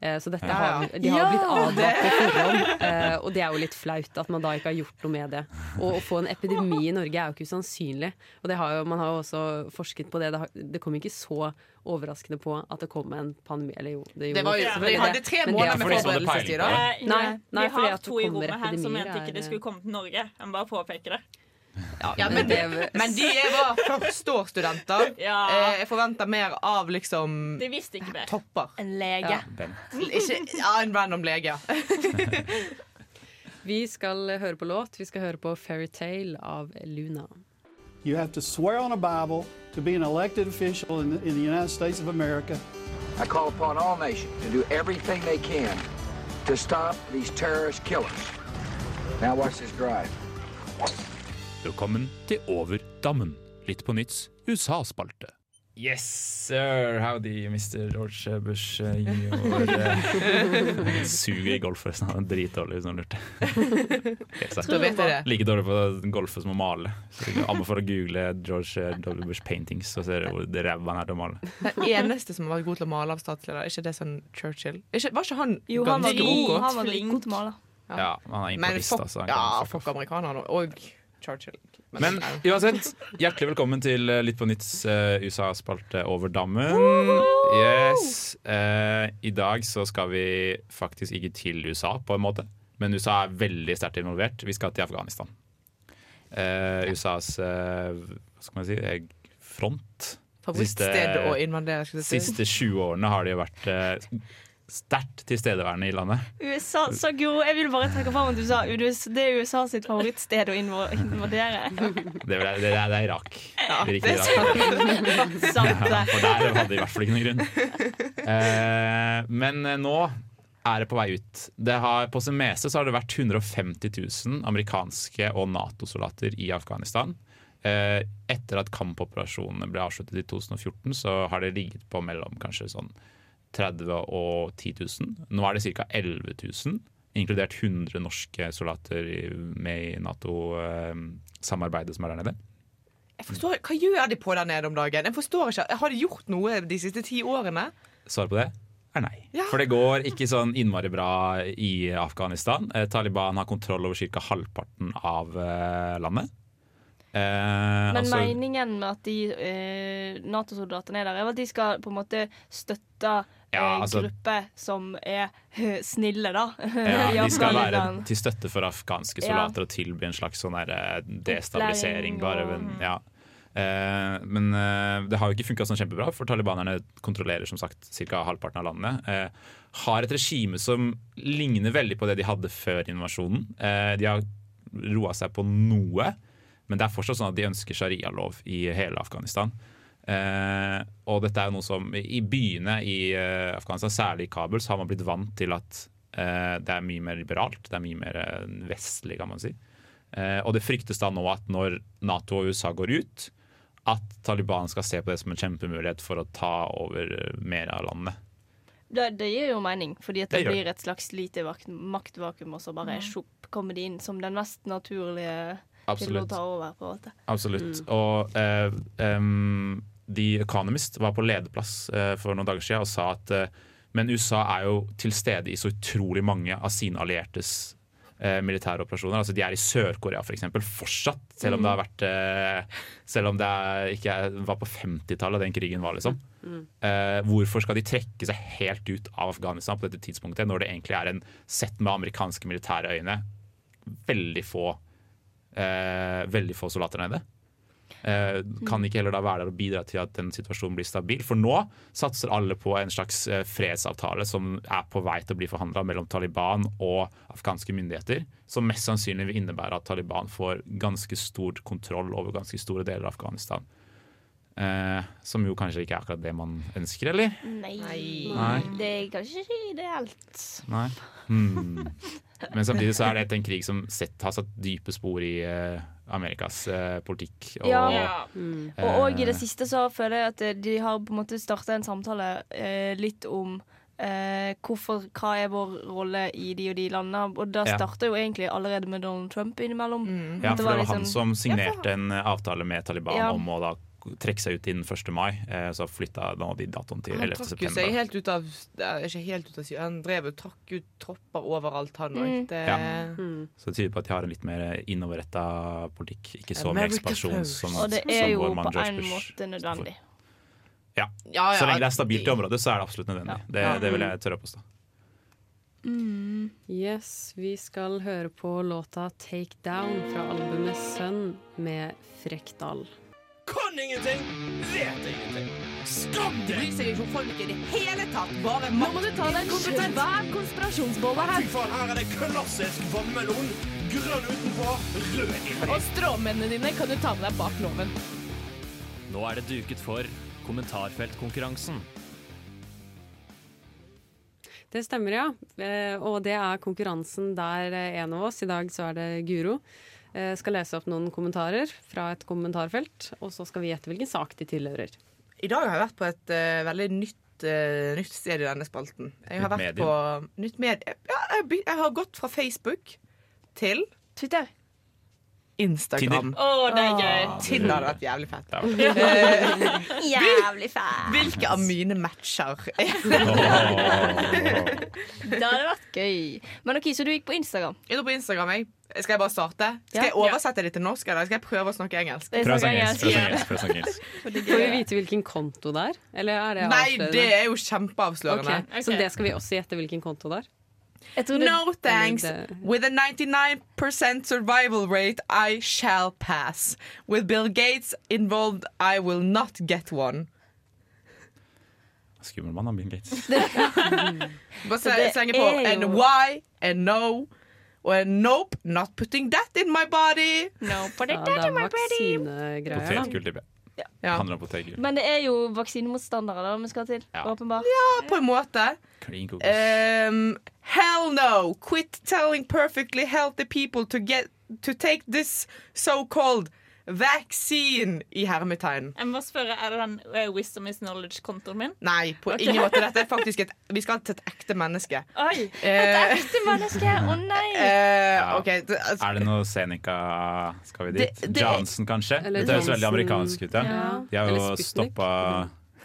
Eh, så dette Ja, har, de har Ja, blitt advart i på forhånd, eh, og det er jo litt flaut at man da ikke har gjort noe med det. Og å få en epidemi i Norge er jo ikke usannsynlig, og det har jo, man har jo også forsket på det. Det, har, det kom ikke så overraskende på at det kom en pandemi. Eller jo, det, Det var jo- vi hadde tre måneder er med forberedelsestid, da. Eh, Nei, nei, vi har to i rommet her som mente ikke det skulle komme til Norge. Jeg må bare påpeke det. Ja, men, men de var førsteårsstudenter. Ja. Eh, jeg forventer mer av liksom De visste ikke mer. topper. En lege. Ja. Ikke, ja, en random lege, ja. Vi skal høre på låt. Vi skal høre på 'Fairytale' av Luna. You have to swear on a Bible to be an elected official in the, in the United States of America. I call upon all nations to do everything they can to stop these terrorist killers. Now watch this drive. Velkommen til Over dammen. Litt på nytts USA-spalte. Yes, sir. Howdy, Mr. George Bush jr. Eh, Suger i golf, forresten. Han er dritdårlig, hvis noen lurte. Like dårlig på golfe som å male. Anbefaler å google George W. Bush paintings, så ser du hvor ræva han er til å male. Den eneste som har vært god til å male av statsleder, er ikke det sånn Churchill? Ikke, var ikke han Jo, han var ganske god, han var god til å male. Ja, han er imperialist, altså. Ja, fuck amerikanerne og Churchill. Men uansett, hjertelig velkommen til eh, Litt på nytts uh, USA-spalte over dammen. Yes. Uh, I dag så skal vi faktisk ikke til USA, på en måte. Men USA er veldig sterkt involvert. Vi skal til Afghanistan. Uh, USAs eh, hva skal man si, eh, front. Favorittsted å si. siste 20 årene har det jo vært eh, sterkt tilstedeværende i landet. USA, så god. Jeg vil bare trekke fram at du sa det er USA sitt favorittsted å invadere. Det er, det er, det er Irak. Ja, Det er Irak. sant. Det. Ja, for der hadde de i hvert fall ikke noen grunn. Eh, men eh, nå er det på vei ut. Det har, på sin meste så har det vært 150 000 amerikanske og Nato-soldater i Afghanistan. Eh, etter at kampoperasjonene ble avsluttet i 2014, så har det ligget på mellom kanskje sånn 30 og 10 000. Nå er det ca. 11 000, inkludert 100 norske soldater med i Nato-samarbeidet som er der nede. Jeg forstår, hva gjør de på der nede om dagen? Jeg forstår ikke, Har de gjort noe de siste ti årene? Svaret på det er nei. Ja. For det går ikke sånn innmari bra i Afghanistan. Eh, Taliban har kontroll over ca. halvparten av eh, landet. Eh, Men altså- meningen med at de eh, Nato-soldatene er der, er at de skal på en måte støtte Ja, eh, altså- gruppe som er eh, snille, da. ja, de skal være til støtte for afghanske soldater og tilby en slags sånn der, eh, destabilisering. Bare, men, ja. Eh, men eh, det har jo ikke funka sånn kjempebra, for talibanerne kontrollerer som sagt ca. halvparten av landet. Eh, har et regime som ligner veldig på det de hadde før invasjonen. Eh, de har roa seg på noe, men det er fortsatt sånn at de ønsker sharialov i hele Afghanistan. Eh, og dette er jo noe som I byene i eh, Afghanistan, særlig i Kabul, så har man blitt vant til at eh, det er mye mer liberalt. Det er mye mer eh, vestlig, kan man si. Eh, og det fryktes da nå at når Nato og USA går ut, at Taliban skal se på det som en kjempemulighet for å ta over mer av landet. Det, det gir jo mening, fordi at det, Det blir et slags lite vak- maktvakuum, og så bare sjopp kommer de inn som den mest naturlige til å ta over. på en måte. Absolutt. Og eh, em, The Economist var på lederplass eh, for noen dager siden og sa at eh, men USA er jo til stede i så utrolig mange av sine alliertes eh, militære operasjoner. Altså De er i Sør-Korea for eksempel, fortsatt, selv om det har vært eh, Selv om det ikke var på 50-tallet den krigen var, liksom. Uh, hvorfor skal de trekke seg helt ut av Afghanistan på dette tidspunktet, når det egentlig er en sett med amerikanske militære øyne veldig få uh, veldig få soldater nede? Eh, kan ikke heller da være der og bidra til at den situasjonen blir stabil? For nå satser alle på en slags eh, fredsavtale som er på vei til å bli forhandla mellom Taliban og afghanske myndigheter, som mest sannsynlig vil innebære at Taliban får ganske stor kontroll over ganske store deler av Afghanistan. Eh, som jo kanskje ikke er akkurat det man ønsker, eller? Nei. Nei. Det er kanskje ikke ideelt. Nei. Hmm. Men samtidig så er dette en krig som sett, har satt dype spor i uh, Amerikas uh, politikk. Og, Ja. eh, Og, og i det siste så føler jeg at de har på en måte starta en samtale uh, litt om eh, hvorfor, hva er vår rolle i de og de landene. Og da Ja. starta jo egentlig allerede med Donald Trump innimellom. Ja, for det var liksom- han som signerte en eh, avtale med Taliban Ja. om å da trekke seg ut innen 1. mai. Eh, så flytta nå de datoen til Han 11. trakk jo seg helt ut av Ikke helt ut av Syria, han drev og trakk ut tropper overalt, han òg. Mm. Det Ja. Så det tyder på at de har en litt mer innoverretta politikk. Ikke så mye America ekspansjon som, Og det er jo på en måte nødvendig. Ja. Ja, ja, Så lenge det er stabilt i området, så er det absolutt nødvendig. Det, Ja. det vil jeg tørre å påstå. Yes, vi skal høre på låta 'Take Down' fra albumet 'Sønn' med Frekdal. Kan ingenting, vet ingenting. Skam De deg! bryr seg ikke om folk i det hele tatt. Bare Nå må du ta deg en Kompetent. svær konspirasjonsbolle Fy her. faen, her er det klassisk vannmelon. Grønn utenpå, rød inni. Og stråmennene dine kan du ta med deg bak loven. Nå er det duket for kommentarfeltkonkurransen. Det stemmer, ja. Eh, Og det er konkurransen der eh, en av oss, i dag så er det Guro, eh, skal lese opp noen kommentarer fra et kommentarfelt. Og så skal vi gjette hvilken sak de tilhører. I dag har jeg vært på et uh, veldig nytt, eh, nytt sted i denne spalten. Jeg har Nytt vært på nytt medie. Ja, jeg, jeg har gått fra Facebook til Twitter. Instagram. Tinder. Oh, det er gøy. Tinder hadde vært jævlig fett. Ja. Jævlig fett. Hvilke av mine matcher? Det hadde vært gøy. Men ok, Så du gikk på Instagram? Jeg går på Instagram, jeg. Skal jeg bare starte? Skal jeg oversette det til norsk, eller skal jeg prøve å snakke engelsk? Er Prøv å snakke engelsk, prøv å snakke engelsk, prøv å snakke engelsk. Får vi vite hvilken konto det er? Eller er det Nei, det er jo kjempeavslørende. Ok, Så det skal vi også gjette hvilken konto det er? No thanks. With a 99% survival rate, I shall pass. With Bill Gates involved, I will not get one. Skummel mann, han Bill Gates. Bare Så det slenge på er and why and no. Og en nope, not putting that in my body. No, Ja, det er vaksinegreier, da. Potetgull, tipper jeg. Ja. Handler om potetgull. Men det er jo vaksinemotstandere da vi skal til. Ja. Åpenbart. Ja, på en måte. Kokos. Um, hell no! Quit telling perfectly healthy people to get to take this so-called vaccine i hermetegn. Jeg må spørre, Er det den uh, Wisdom is knowledge-kontoen min? Nei, på okay. ingen måte. Dette er faktisk et Vi skal til et ekte menneske. Oi! Et Et ekte menneske! Å nei! Uh, okay. det, altså, Er det noe Seneca Skal vi dit? Det- det- Johnson, kanskje? Eller Det høres veldig amerikansk ut. Ja. Ja. De har jo stoppa,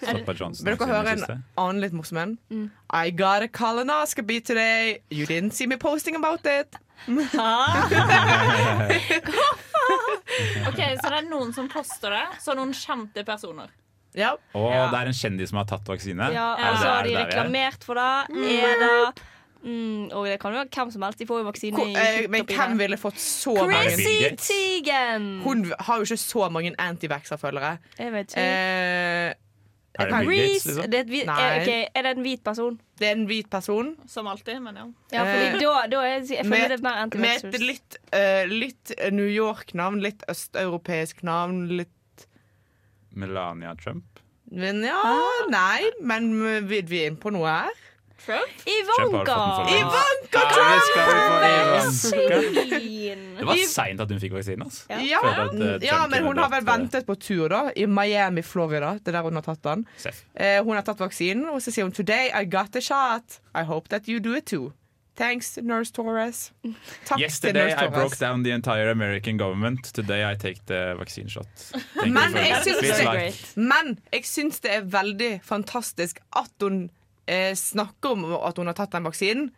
stoppa Johnson. Vil dere høre en annen litt morsom en? Mm. I got a colonoscopy today. You didn't see me posting about it. Ok, Så det er noen som poster det, så noen kjente personer. Ja. Og det er en kjendis som har tatt vaksine. Ja, og så har de er? reklamert for det. Er det mm, Og det kan jo være hvem som helst. De får jo vaksine Hvor, eh, men hvem ville fått så Chrissy mange Chrissy Teigen! Hun har jo ikke så mange antivaxer-følgere. Jeg vet ikke. Eh, Er det Reese, liksom? det er, et er, er det en hvit person? Det er en hvit person. Som alltid, men ja. Ja, fordi Eh, da, da er, jeg føler med, det er mer med et litt, uh, litt New York-navn, litt østeuropeisk navn, litt Melania Trump. Men ja, Ah. nei, men vi, vi er inne på noe her. Trump Ivanka! Ivanka Trump! Det var seint at hun fikk vaksinen. Altså. Ja, eh, ja, men hun har vel eh, ventet på tur, da. I Miami, Florida. Det er der hun har tatt den. Eh, hun har tatt vaksinen, og så sier hun 'Today I got the shot. I hope that you do it too'. Thanks, Nurse Torres. Takk til Yesterday I broke down the entire American government. Today I take the vaccine shot. Men jeg, syns det, men jeg syns det er veldig fantastisk at hun eh, snakker om at hun har tatt den vaksinen.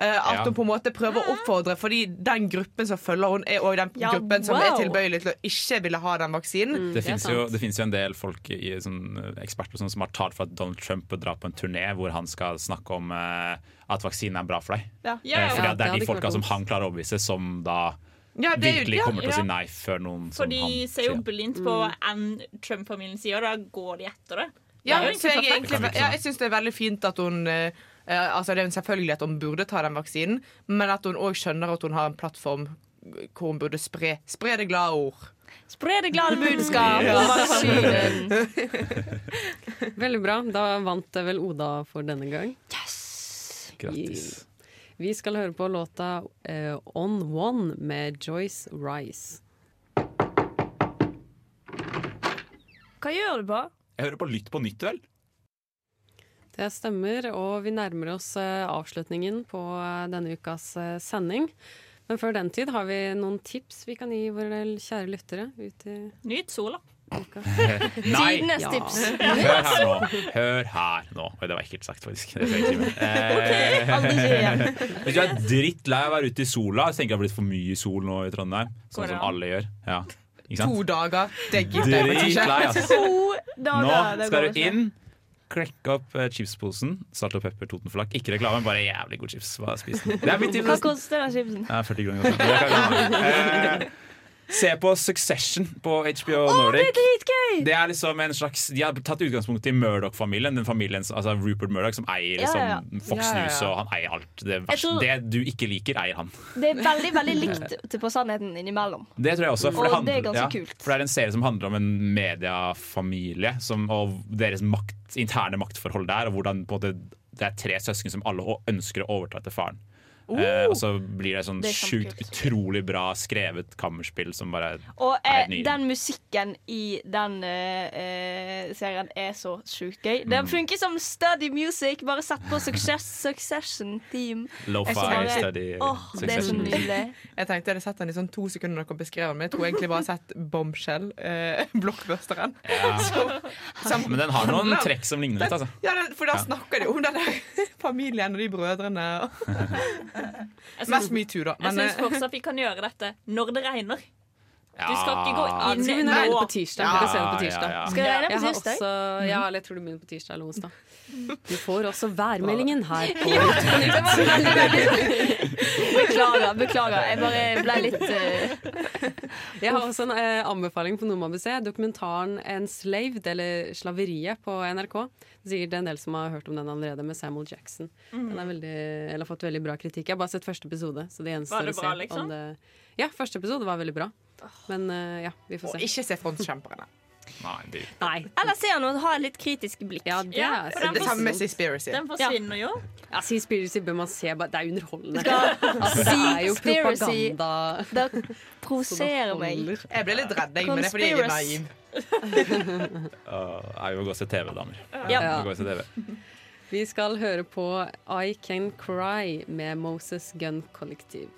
Eh, at Ja. hun på en måte prøver å oppfordre, fordi den gruppen som følger hun er også den Ja, gruppen som er tilbøyelig til å ikke ville ha den vaksinen. Mm, Det jo, det finnes jo en del folk i, sånn, eh, eksperter sånn, som har talt for at Donald Trump bør dra på en turné hvor han skal snakke om eh, at vaksinen er bra for deg. Ja. Yeah, fordi at det er de folka som han klarer å overbevise, som da Ja, det jo- virkelig ja, kommer til å si nei før noen For de ser jo blindt på enn Trump-familien sier, og da går de etter det. Ja, jeg, egentlig egentlig, ja, jeg syns det er veldig fint at hun eh, eh, Altså Det er selvfølgelig at hun burde ta den vaksinen, men at hun òg skjønner at hun har en plattform hvor hun burde spre, spre det glade ord. Spre det glade budskap Yes. Veldig bra. Da vant vel Oda for denne gang. Grattis. Vi skal høre på låta uh, On One med Joyce Rice. Hva gjør du på? Jeg hører på Lytt på nytt, vel? Det stemmer, og vi nærmer oss eh, avslutningen på eh, denne ukas eh, sending. Men før den tid har vi noen tips vi kan gi våre kjære lyttere ut i Nyt sola. Tidenes tips. Hør her nå. Hør her nå. Oi, det var ekkelt sagt, faktisk. Igjen. Hvis du er drittlei av å være ute i sola, så tenker jeg det har blitt for mye sol nå i Trondheim. Sånn som alle gjør. Ja. Ikke To dager. Det gidder jeg ikke. altså. Nå skal du inn, klekke opp eh, chipsposen. Salt og pepper, Totenflak. Ikke reklame, bare jævlig god chips. Er. Hva koster den chipsen? Ja, 40 kroner. Det Se på Succession på HBO det Nordic. er! Det er liksom en slags De har tatt utgangspunkt i Murdoch-familien. Den familien, altså Rupert Murdoch som eier liksom, ja, ja. Fox Ja, ja, News, og han eier alt. Det, verste, det du ikke liker, eier han. Det er veldig veldig likt på sannheten innimellom. Det tror jeg også. For Og det, handler, det er ganske kult. For det er en serie som handler om en mediefamilie som, og deres makt, interne maktforhold der, og hvordan måte, det er tre søsken som alle ønsker å overta etter faren. Oh. Eh, og så blir det sånn Det er sjukt utrolig bra skrevet kammerspill som bare Og er eh, nydelig. den musikken i den eh, serien er så sjukt gøy. Den Mm. funker som study music. Bare sett på Success, Succession Team. Lo-fi study Åh, det er så nydelig. Jeg tenkte jeg hadde sett den i sånn to sekunder dere beskrev den, men jeg tror egentlig bare jeg har sett Bombshell, eh, blockbusteren. Ja. Men den har noen trekk som ligner litt, altså. Ja, den, for da snakker de om den der familien og de brødrene. og- Mest metoo, da. Jeg Men, syns eh, fortsatt vi kan gjøre dette når det regner. Du skal ikke gå inn å nå. regne på tirsdag. Ja, Vi kan det på ja, tirsdag. ja. Skal det regne på Jeg har tirsdag? Også, ja, eller jeg tror det begynner på tirsdag eller onsdag. Du får også værmeldingen her på Ja, Beklager, beklager. Jeg bare ble litt uh... Jeg har også en uh, anbefaling på noe man bør se. Dokumentaren 'Enslaved', eller 'Slaveriet', på NRK. Er sikkert en del som har hørt om den allerede, med Samuel Jackson. Mm. Den er veldig, eller har fått veldig bra kritikk. Jeg har bare sett første episode. Så det gjenstår å se bra, liksom? om det Ja, første episode var veldig bra. Men uh, ja, vi får Og se. ikke se frontkjemperne. Nei, det Nei. Eller se han og ha et litt kritisk blikk. Ja, det Ja, er den Det samme med. Seaspiracy. Den forsvinner jo. Ja, Seaspiracy bør man se. bare- Det er underholdende. Altså, det er jo propaganda. Det provoserer meg. Jeg ble litt redd, men det er fordi jeg er naiv. Jeg vil gå og se TV, damer. Ja. ja. gå og se TV. Vi skal høre på I Can Cry med Moses Gun Kollektiv.